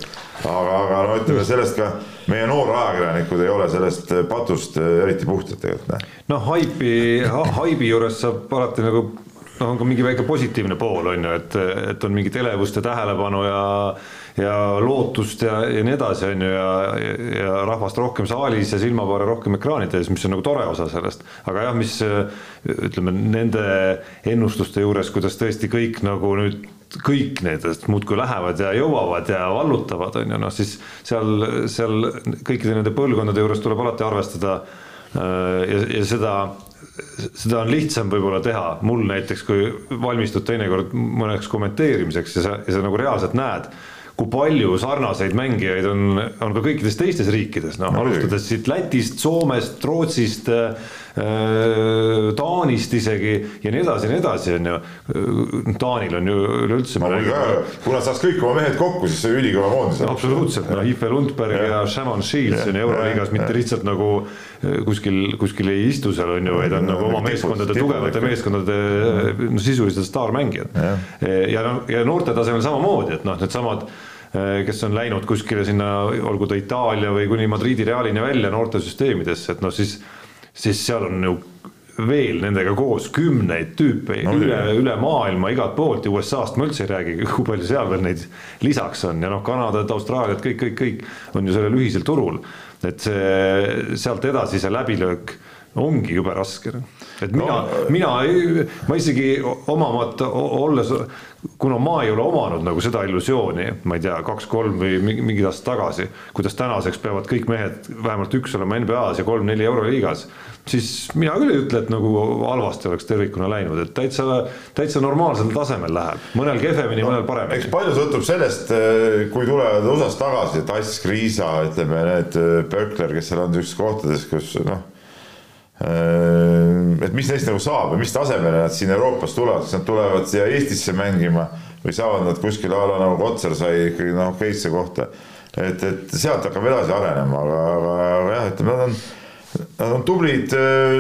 aga, aga no ütleme sellest ka meie noorajakirjanikud ei ole sellest patust eriti puhtad tegelikult. noh, haipi ha,, haibi juures saab alati nagu noh, on ka mingi väike positiivne pool on ju, et, et on mingit elevust ja tähelepanu ja ja lootust ja, ja nii edasi, on ju, ja, ja rahvast rohkem saalis ja silmapaare rohkem ekraanide ees, mis on nagu tore osa sellest. aga jah, mis ütleme nende ennustuste juures, kuidas tõesti kõik nagu nüüd kõik nendest muudkui lähevad ja jõuavad ja vallutavad, on ju, noh siis seal, seal kõikide nende põlvkondade juures tuleb alati arvestada ja, ja seda seda on lihtsam võib-olla teha. Mul näiteks, kui valmistud teinekord mõneks kommenteerimiseks ja sa, ja sa nagu reaalselt näed kui palju sarnaseid mängijaid on, on ka kõikides teistes riikides, noh no, alustades siit Lätist, Soomest, Rootsist äh,, Taanist isegi ja nii edasi ja nii edasi, on ju. Taanil on ju üleüldse. kui nad saaks kõik oma mehed kokku, siis see ülikõva koondis. absoluutselt, noh, Ife Lundberg ja, ja Shannon Shields on euroliigas mitte lihtsalt nagu äh, kuskil, kuskil ei istu seal on ju, vaid on nagu oma meeskondade, tugevate meeskondade no sisuliselt staarmängijad. ja no ja noorte tasemel samamoodi, et noh, needsamad Äh, kes on läinud kuskile sinna, olgu ta Itaalia või kuni Madridi Realini välja noortesüsteemidesse, et noh, siis, siis seal on ju veel nendega koos kümneid tüüpe no, üle, üle maailma igalt poolt ja USA-st ma üldse ei räägi, kui palju seal veel neid lisaks on ja noh, Kanadat, Austraaliat, kõik, kõik, kõik on ju sellel ühisel turul. et see sealt edasi see läbilöök ongi jube raske. Et mina no,, mina, ma isegi omamata, olles, kuna ma ei ole omanud nagu seda illusiooni, ma ei tea, kaks-kolm või mingid aastad tagasi, kuidas tänaseks peavad kõik mehed vähemalt üks olema NBA-s ja kolm-neli euroliigas, siis mina küll ei ütle, et nagu halvasti oleks tervikuna läinud, et täitsa, täitsa normaalsel tasemel läheb, mõnel kehvemini no,, mõnel paremini. eks palju sõltub sellest, kui tulevad USA-st tagasi, et Ass, Kriisa, ütleme need Böckler, kes seal on niisugustes kohtades, kus noh Äh, et mis neist nagu saab ja mis tasemele nad siin Euroopas tulevad, kas nad tulevad siia Eestisse mängima või saavad nad kuskil a la nagu Kotsar sai ikkagi noh, okeisse kohta. et, et sealt hakkab edasi arenema, aga, aga, aga jah, ütleme nad on, nad on tublid,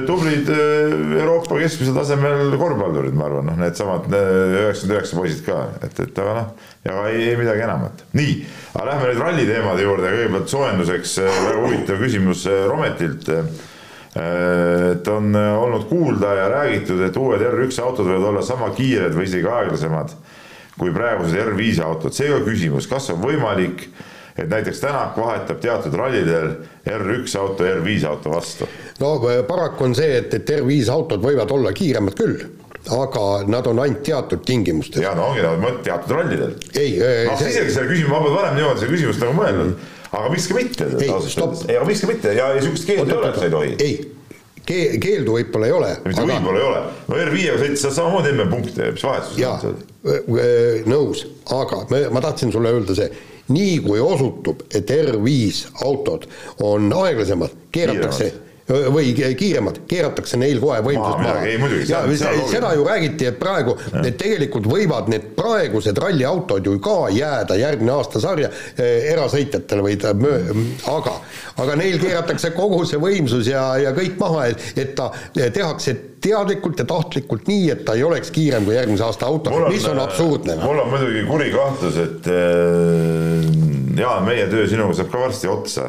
tublid Euroopa keskmisel tasemel korvpallurid, ma arvan, noh, needsamad üheksakümmend üheksa poisid ka, et, et aga noh, ja ei, ei midagi enamat. nii, aga lähme nüüd ralli teemade juurde, kõigepealt soojenduseks väga huvitav küsimus Rometilt et on olnud kuulda ja räägitud, et uued R1 autod võivad olla sama kiired või isegi aeglasemad kui praegused R5 autod, seega küsimus, kas on võimalik, et näiteks Tänak vahetab teatud rallidel R1 auto R5 auto vastu? no paraku on see, et, et R5 autod võivad olla kiiremad küll aga nad on ainult teatud tingimustes. ja no ongi, nad teatud rallidel. ei. noh, sa isegi selle küsimuse, ma polnud varem niimoodi seda küsimust nagu mõelnud mm -hmm aga miks ka mitte? ei, aga miks ka mitte ja, ja sihukest keeldu ei ole, sa ei tohi. ei, keeldu võib-olla ei ole. mitte aga... võib-olla ei ole, no R5-ga sõitis sa samamoodi emme punkte, mis vahetus on seal? nõus, aga me, ma tahtsin sulle öelda see, nii kui osutub, et R5 autod on aeglasemad, keeratakse Kiiremad või kiiremad, keeratakse neil kohe võimsust maha. ja seda ju räägiti, et praegu, et tegelikult võivad need praegused ralliautod ju ka jääda järgmine aasta sarja eh, erasõitjatele või ta möö-, aga, aga neil keeratakse kogu see võimsus ja, ja kõik maha, et, et ta tehakse teadlikult ja tahtlikult nii, et ta ei oleks kiirem kui järgmise aasta auto, mis on absurdne. mul on muidugi kuri kahtlus, et äh, Jaan, meie töö sinuga saab ka varsti otsa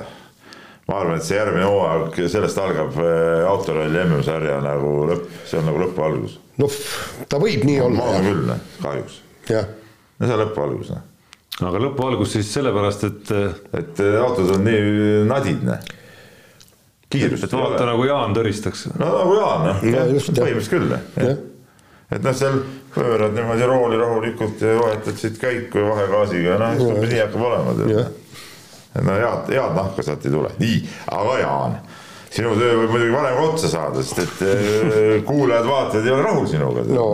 ma arvan, et see järgmine hooaeg, sellest algab äh, autoralli MM-sarja nagu lõpp, see on nagu lõpu algus. noh, ta võib nii olla. ma arvan küll, kahjuks. jah. no see on lõpu algus, noh. aga lõpu algus siis sellepärast, et. Äh, et äh, autod on nii nadid, noh. kiirust et vaata nagu Jaan tõristaks. no nagu Jaan, noh, põhimõtteliselt küll, noh. et noh, seal pöörad niimoodi rooli rahulikult ja vahetad siit käiku ja vahegaasiga, noh, nii hakkab olema no head, head nahka sealt ei tule, nii, aga Jaan, sinu töö võib muidugi varem ka otsa saada, sest et äh, kuulajad-vaatajad ei ole rahul sinuga no..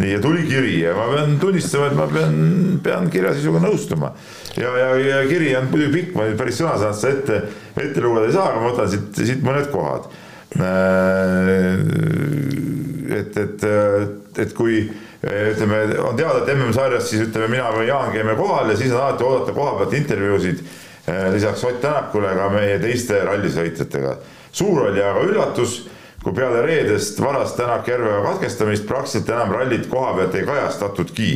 nii, ja tuli kiri ja ma pean tunnistama, et ma pean, pean kirja sisuga nõustuma. ja, ja, ja kiri on muidugi pikk, ma nüüd päris sõna-sõnalt seda ette, ette lugeda ei saa, aga ma võtan siit, siit mõned kohad. Äh, et, et, et kui ütleme, on teada, et MM-sarjas siis ütleme, mina või Jaan käime kohal ja siis on alati oodata koha pealt intervjuusid lisaks Ott Tänakule ka meie teiste rallisõitjatega. suur oli aga üllatus, kui peale reedest varast Tänak Järveoja katkestamist praktiliselt enam rallit koha pealt ei kajastatudki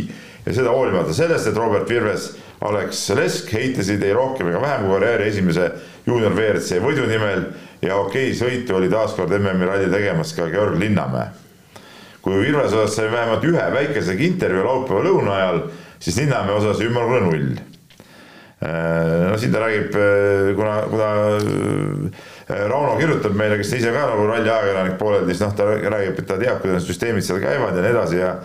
ja seda hoolimata sellest, et Robert Virves, Alex Lesk heitlesid ei rohkem ega vähem kui karjääri esimese juunior WRC võidu nimel ja okei sõitu oli taaskord MM-i ralli tegemas ka Georg Linnamäe. kui Virvese osas sai vähemalt ühe väikesegi intervjuu laupäeva lõuna ajal, siis Linnamäe osas ümmargune null Äh, no siin ta räägib, äh, kuna, kuna äh, Rauno kirjutab meile, kes ise ka nagu ralli ajakirjanik pooleldi, siis noh, ta räägib, et ta teab, kuidas süsteemid seal käivad ja nii edasi ja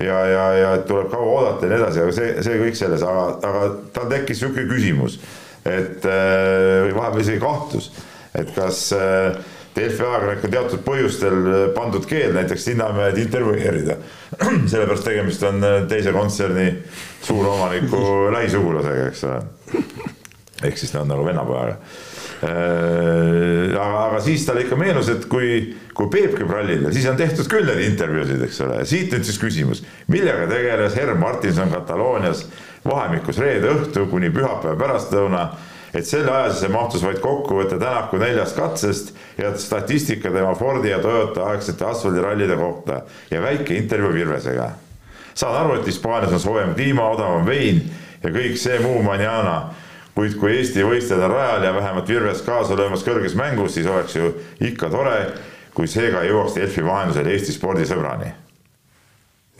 ja, ja, ja tuleb kaua oodata ja nii edasi, aga see, see kõik selles, aga, aga tal tekkis niisugune küsimus, et äh, või vahepeal isegi kahtlus, et kas äh, Delfi ajakirjanik on teatud põhjustel pandud keel näiteks Linnamäed intervjueerida. sellepärast tegemist on teise kontserni suuromaniku lähisugulasega, eks ole. ehk siis nad nagu vennapojaga Äh, aga, aga siis talle ikka meenus, et kui, kui Peep käib rallil, siis on tehtud küll neid intervjuusid, eks ole, siit nüüd siis küsimus, millega tegeles Herm Martinson Kataloonias vahemikus reede õhtu kuni pühapäeva pärastlõuna, et selle aja sisse mahtus vaid kokkuvõte Tänaku neljast katsest ja statistika tema Fordi ja Toyota aegsete asfaldirallide kohta ja väike intervjuu Virvesega. saan aru, et Hispaanias on soojem kliima, odavam vein ja kõik see muu manjana kuid kui Eesti võistlejad on rajal ja vähemalt Virves kaasa löömas kõrges mängus, siis oleks ju ikka tore, kui seega jõuaks Delfi vahendusel Eesti spordisõbrani.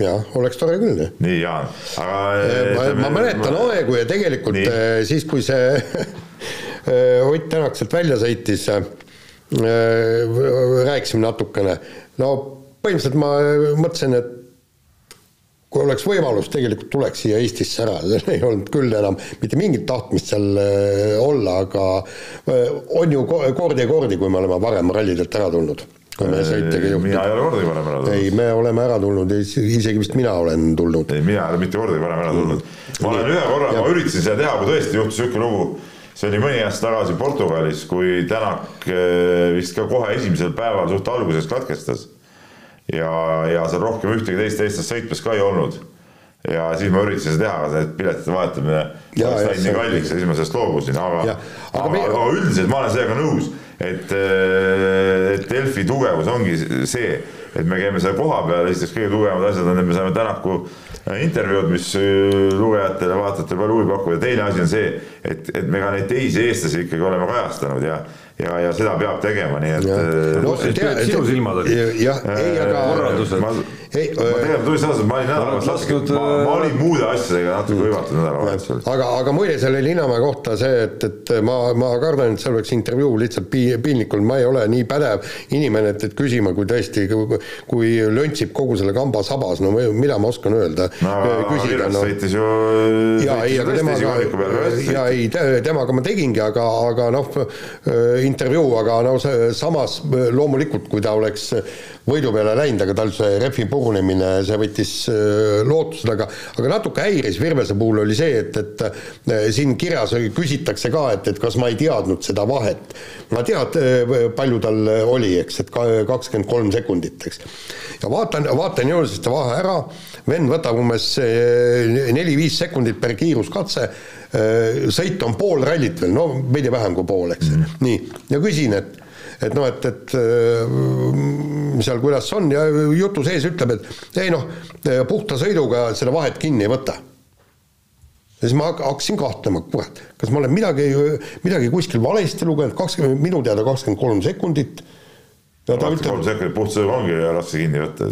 Jah, oleks tore küll. nii, Jaan, aga ma, ma mäletan ma... aegu ja tegelikult nii. Eh, siis, kui see eh, Ott Tänak sealt välja sõitis, eh, rääkisime natukene, no põhimõtteliselt ma mõtlesin, et kui oleks võimalus, tegelikult tuleks siia Eestisse ära, ei olnud küll enam mitte mingit tahtmist seal äh, olla, aga äh, on ju kordi ja kordi, kui me oleme varem rallidelt ära tulnud mina ei ole kordagi varem ära tulnud. ei, me oleme ära tulnud, isegi vist mina olen tulnud. ei, mina ei ole mitte kordagi varem ära tulnud. ma olen ühe korra, ma üritasin seda teha, kui tõesti juhtus niisugune lugu, see oli mõni aasta tagasi Portugalis, kui Tänak äh, vist ka kohe esimesel päeval suht alguses katkestas ja, ja seal rohkem ühtegi teist eestlast sõitmas ka ei olnud. ja siis ma üritasin seda teha, aga see piletite vahetamine läinud nii kalliks ja siis ma sellest loobusin, aga, aga, aga, aga üldiselt ma olen sellega nõus, et, et Delfi tugevus ongi see, et me käime seal kohapeal, esiteks kõige tugevamad asjad on, et me saame Tänaku intervjuud, mis lugejatele, vaatajatele palju huvi pakuvad. Ja teine asi on see, et, et me ka neid teisi eestlasi ikkagi oleme kajastanud ja ja, ja seda peab tegema, nii et. no sinu silmad olid. jah, ei, aga. korraldused. ei, ma tegelikult tunnistan ausalt, ma olin nädalavahetusel, ma, ma olin muude asjadega natuke hõivatud nädalavahetusel. aga, aga muide selle Linnamäe kohta see, et, et ma, ma kardan, et seal oleks intervjuu lihtsalt piinlikul, ma ei ole nii pädev inimene, et, et küsima, kui tõesti, kui löntsib kogu selle kamba sabas, no mida ma oskan öelda no,. küsida, no. sõitis ju. ja ei, aga temaga, ja ei, temaga ma tegingi, aga, aga noh intervjuu, aga no see samas loomulikult, kui ta oleks võidu peale läinud, aga tal see rehvi purunemine, see võttis äh, lootused, aga aga natuke häiris Virvese puhul oli see, et, et äh, siin kirjas küsitakse ka, et, et kas ma ei teadnud seda vahet. ma tead, äh, palju tal oli, eks, et kakskümmend kolm sekundit, eks. ja vaatan, vaatan jõuliselt vahe ära, vend võtab umbes neli-viis sekundit per kiiruskatse sõit on pool rallit veel, no veidi vähem kui pool, eks mm., nii, ja küsin, et et noh, et, et äh, seal kuidas on ja jutu sees ütleb, et ei noh, puhta sõiduga seda vahet kinni ei võta. ja siis ma hakkasin kahtlema, kurat, kas ma olen midagi, midagi kuskil valesti lugenud, kakskümmend, minu teada kakskümmend kolm sekundit ja ta ütleb. kolm sekundit puhtsõiduga ongi raske kinni võtta.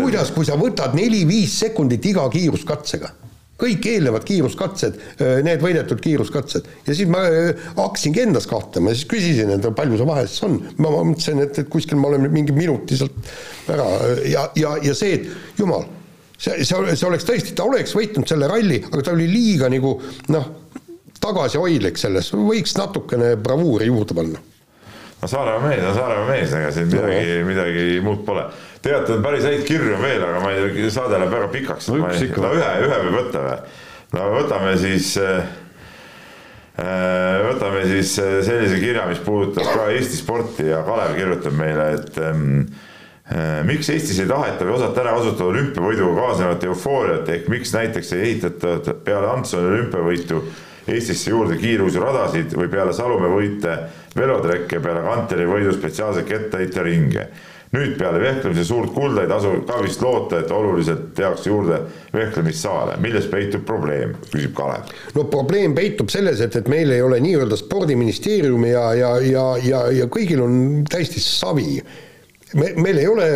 kuidas, kui sa võtad neli-viis sekundit iga kiiruskatsega kõik eelnevad kiiruskatsed, need võidetud kiiruskatsed. Ja siis ma hakkasingi endas kahtlema ja siis küsisin, et palju see vahe siis on. ma mõtlesin, et, et kuskil ma olen mingi minuti sealt ära ja, ja, ja see, et jumal, see, see, see oleks tõesti, ta oleks võitnud selle ralli, aga ta oli liiga nagu noh, tagasihoidlik selles, võiks natukene bravuuri juurde panna no Saaremaa mees on Saaremaa mees, ega siin midagi no., midagi muud pole tegelikult on päris häid kirju veel, aga ma ei tea, saade läheb väga pikaks. no üks ikka. no ühe, ühe võib võtta või? no võtame siis äh, äh, võtame siis äh, sellise kirja, mis puudutab ka Eesti sporti ja Kalev kirjutab meile, et ähm, äh, miks Eestis ei taheta või osata ära kasutada olümpiavõiduga kaasnevat eufooriat ehk miks näiteks ei ehitata peale Antsoni olümpiavõitu Eestisse juurde kiirusradasid või peale Salumäe võite velotrekke peale Kanteri võidu spetsiaalseid kettaheitjaringe nüüd peale vehklemise suurt kulda ei tasu ka vist loota, et oluliselt tehakse juurde vehklemissaale, milles peitub probleem, küsib Kalev. no probleem peitub selles, et, et meil ei ole nii-öelda spordiministeeriumi ja, ja, ja, ja, ja kõigil on täiesti savi me, meil ei ole,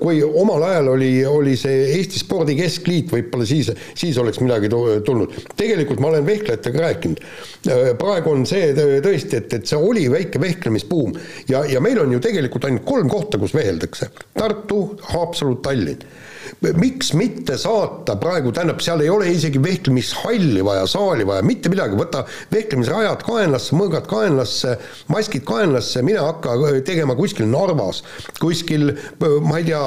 kui omal ajal oli, oli see Eesti Spordi Keskliit, võib-olla siis, siis oleks midagi tulnud. tegelikult ma olen vehklejatega rääkinud. praegu on see tõesti, et, et see oli väike vehklemisbuum ja, ja meil on ju tegelikult ainult kolm kohta, kus veheldakse. Tartu, Haapsalu, Tallinn miks mitte saata praegu, tähendab, seal ei ole isegi vehklemishalli vaja, saali vaja, mitte midagi, võta vehklemisrajad kaenlasse, mõõgad kaenlasse, maskid kaenlasse, mine hakka tegema kuskil Narvas, kuskil ma ei tea.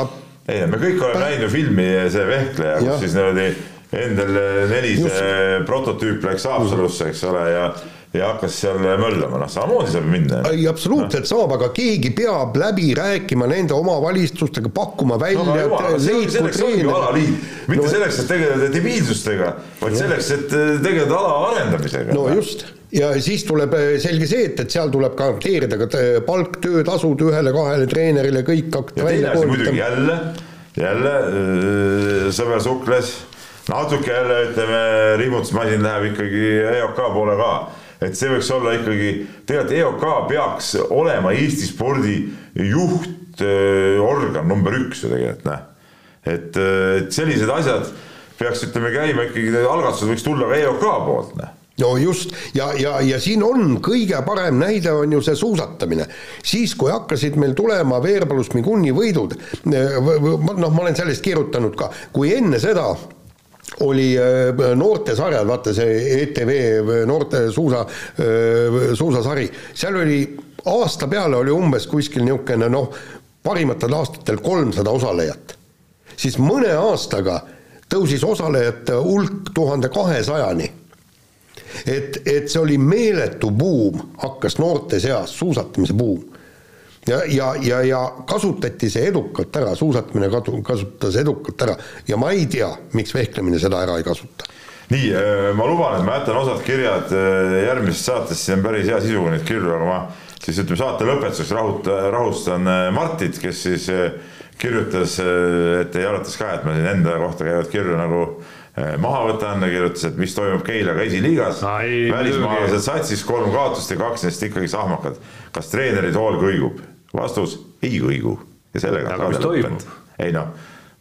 ei, me kõik oleme näinud ju filmi See vehkleja, kus siis niimoodi endal neli see prototüüp läks Haapsalusse, eks ole, ja ja hakkas seal möllama, noh samamoodi saab minna. ei, absoluutselt no. saab, aga keegi peab läbi rääkima nende omavalitsustega, pakkuma välja no,. selleks ongi alaliit, mitte no, selleks, et tegeleda debiilsustega, vaid no. selleks, et tegeleda ala arendamisega. no just ja siis tuleb eh, selge see, et, et seal tuleb garanteerida ka palk, töötasud ühele-kahele treenerile, kõik hakata välja koolitama. jälle, jälle äh, sõber Sukles, natuke jälle ütleme, riimutusmasin läheb ikkagi EOK poole ka et see võiks olla ikkagi, tegelikult EOK peaks olema Eesti spordi juhtorgan number üks ju tegelikult noh. et, et sellised asjad peaks ütleme käima ikkagi, algatused võiks tulla ka EOK poolt noh no just, ja, ja, ja siin on kõige parem näide on ju see suusatamine. siis, kui hakkasid meil tulema Veerpalus Miguni võidud, noh, ma olen sellest kirjutanud ka, kui enne seda oli äh, noortesarjad, vaata see ETV noorte suusa, äh, suusasari, seal oli aasta peale oli umbes kuskil niisugune noh, parimatel aastatel kolmsada osalejat. siis mõne aastaga tõusis osalejate hulk tuhande kahesajani. et, et see oli meeletu buum, hakkas noorte seas, suusatamise buum ja, ja, ja, ja kasutati see edukalt ära, suusatamine kadu-, kasutas edukalt ära ja ma ei tea, miks vehklemine seda ära ei kasuta. nii, äh, ma luban, et ma jätan osad kirjad äh, järgmises saates, siin on päris hea sisuga neid kirju, aga ma siis ütleme saate lõpetuseks rahuta, rahustan äh, Martit, kes siis kirjutas, et teie arvates ka, et ma siin enda kohta käivaid kirju nagu maha võtan, kirjutas, et mis toimub Keilaga esiliigas. välismaalased satsis kolm kaotust ja kaks neist ikkagi sahmakad. kas treeneri tool kõigub? Vastus ei kõigu ja sellega aga mis toimub? ei noh,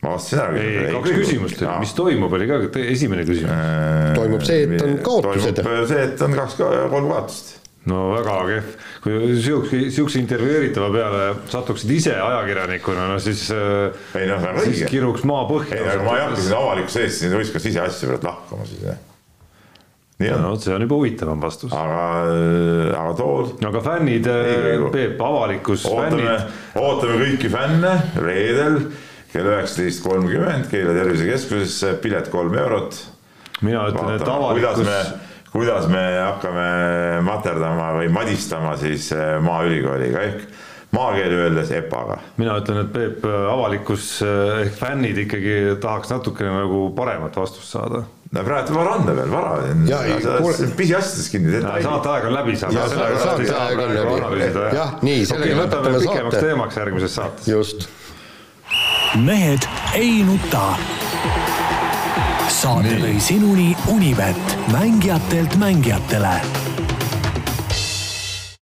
ma vastasin ära. ei, kaks küsimust oli, mis toimub, oli ka esimene küsimus äh,. toimub see, et on kaotused. see, et on kaks, kolm kaotust. no väga kehv, kui siukse, siukse intervjueeritava peale satuksid ise ajakirjanikuna, no siis. Äh, ei noh, väga õige. kiruks maa põhja. ei, aga ma ei hakka siin avalikkuse ees siin võistkonna siseasju pealt lahkama siis jah nii on. no see on juba huvitavam vastus. aga, aga tool. no aga fännid, Peep, avalikkus, fännid. ootame kõiki fänne reedel kell üheksateist kolmkümmend Keila tervisekeskusesse, pilet kolm eurot. mina ütlen, et avalikkus. kuidas me hakkame materdama või madistama siis eh, Maaülikooliga ehk maakeeli öeldes EPA-ga. mina ütlen, et Peep, avalikkus eh, ehk fännid ikkagi tahaks natukene nagu paremat vastust saada no praegu vara anda veel, vara. pisiasjades kinni. saateaeg on läbi, on läbi. jah, nii, sellega lõpetame saate. pikemaks teemaks järgmises saates. just. mehed ei nuta. saate tõi sinuni Univet, mängijatelt mängijatele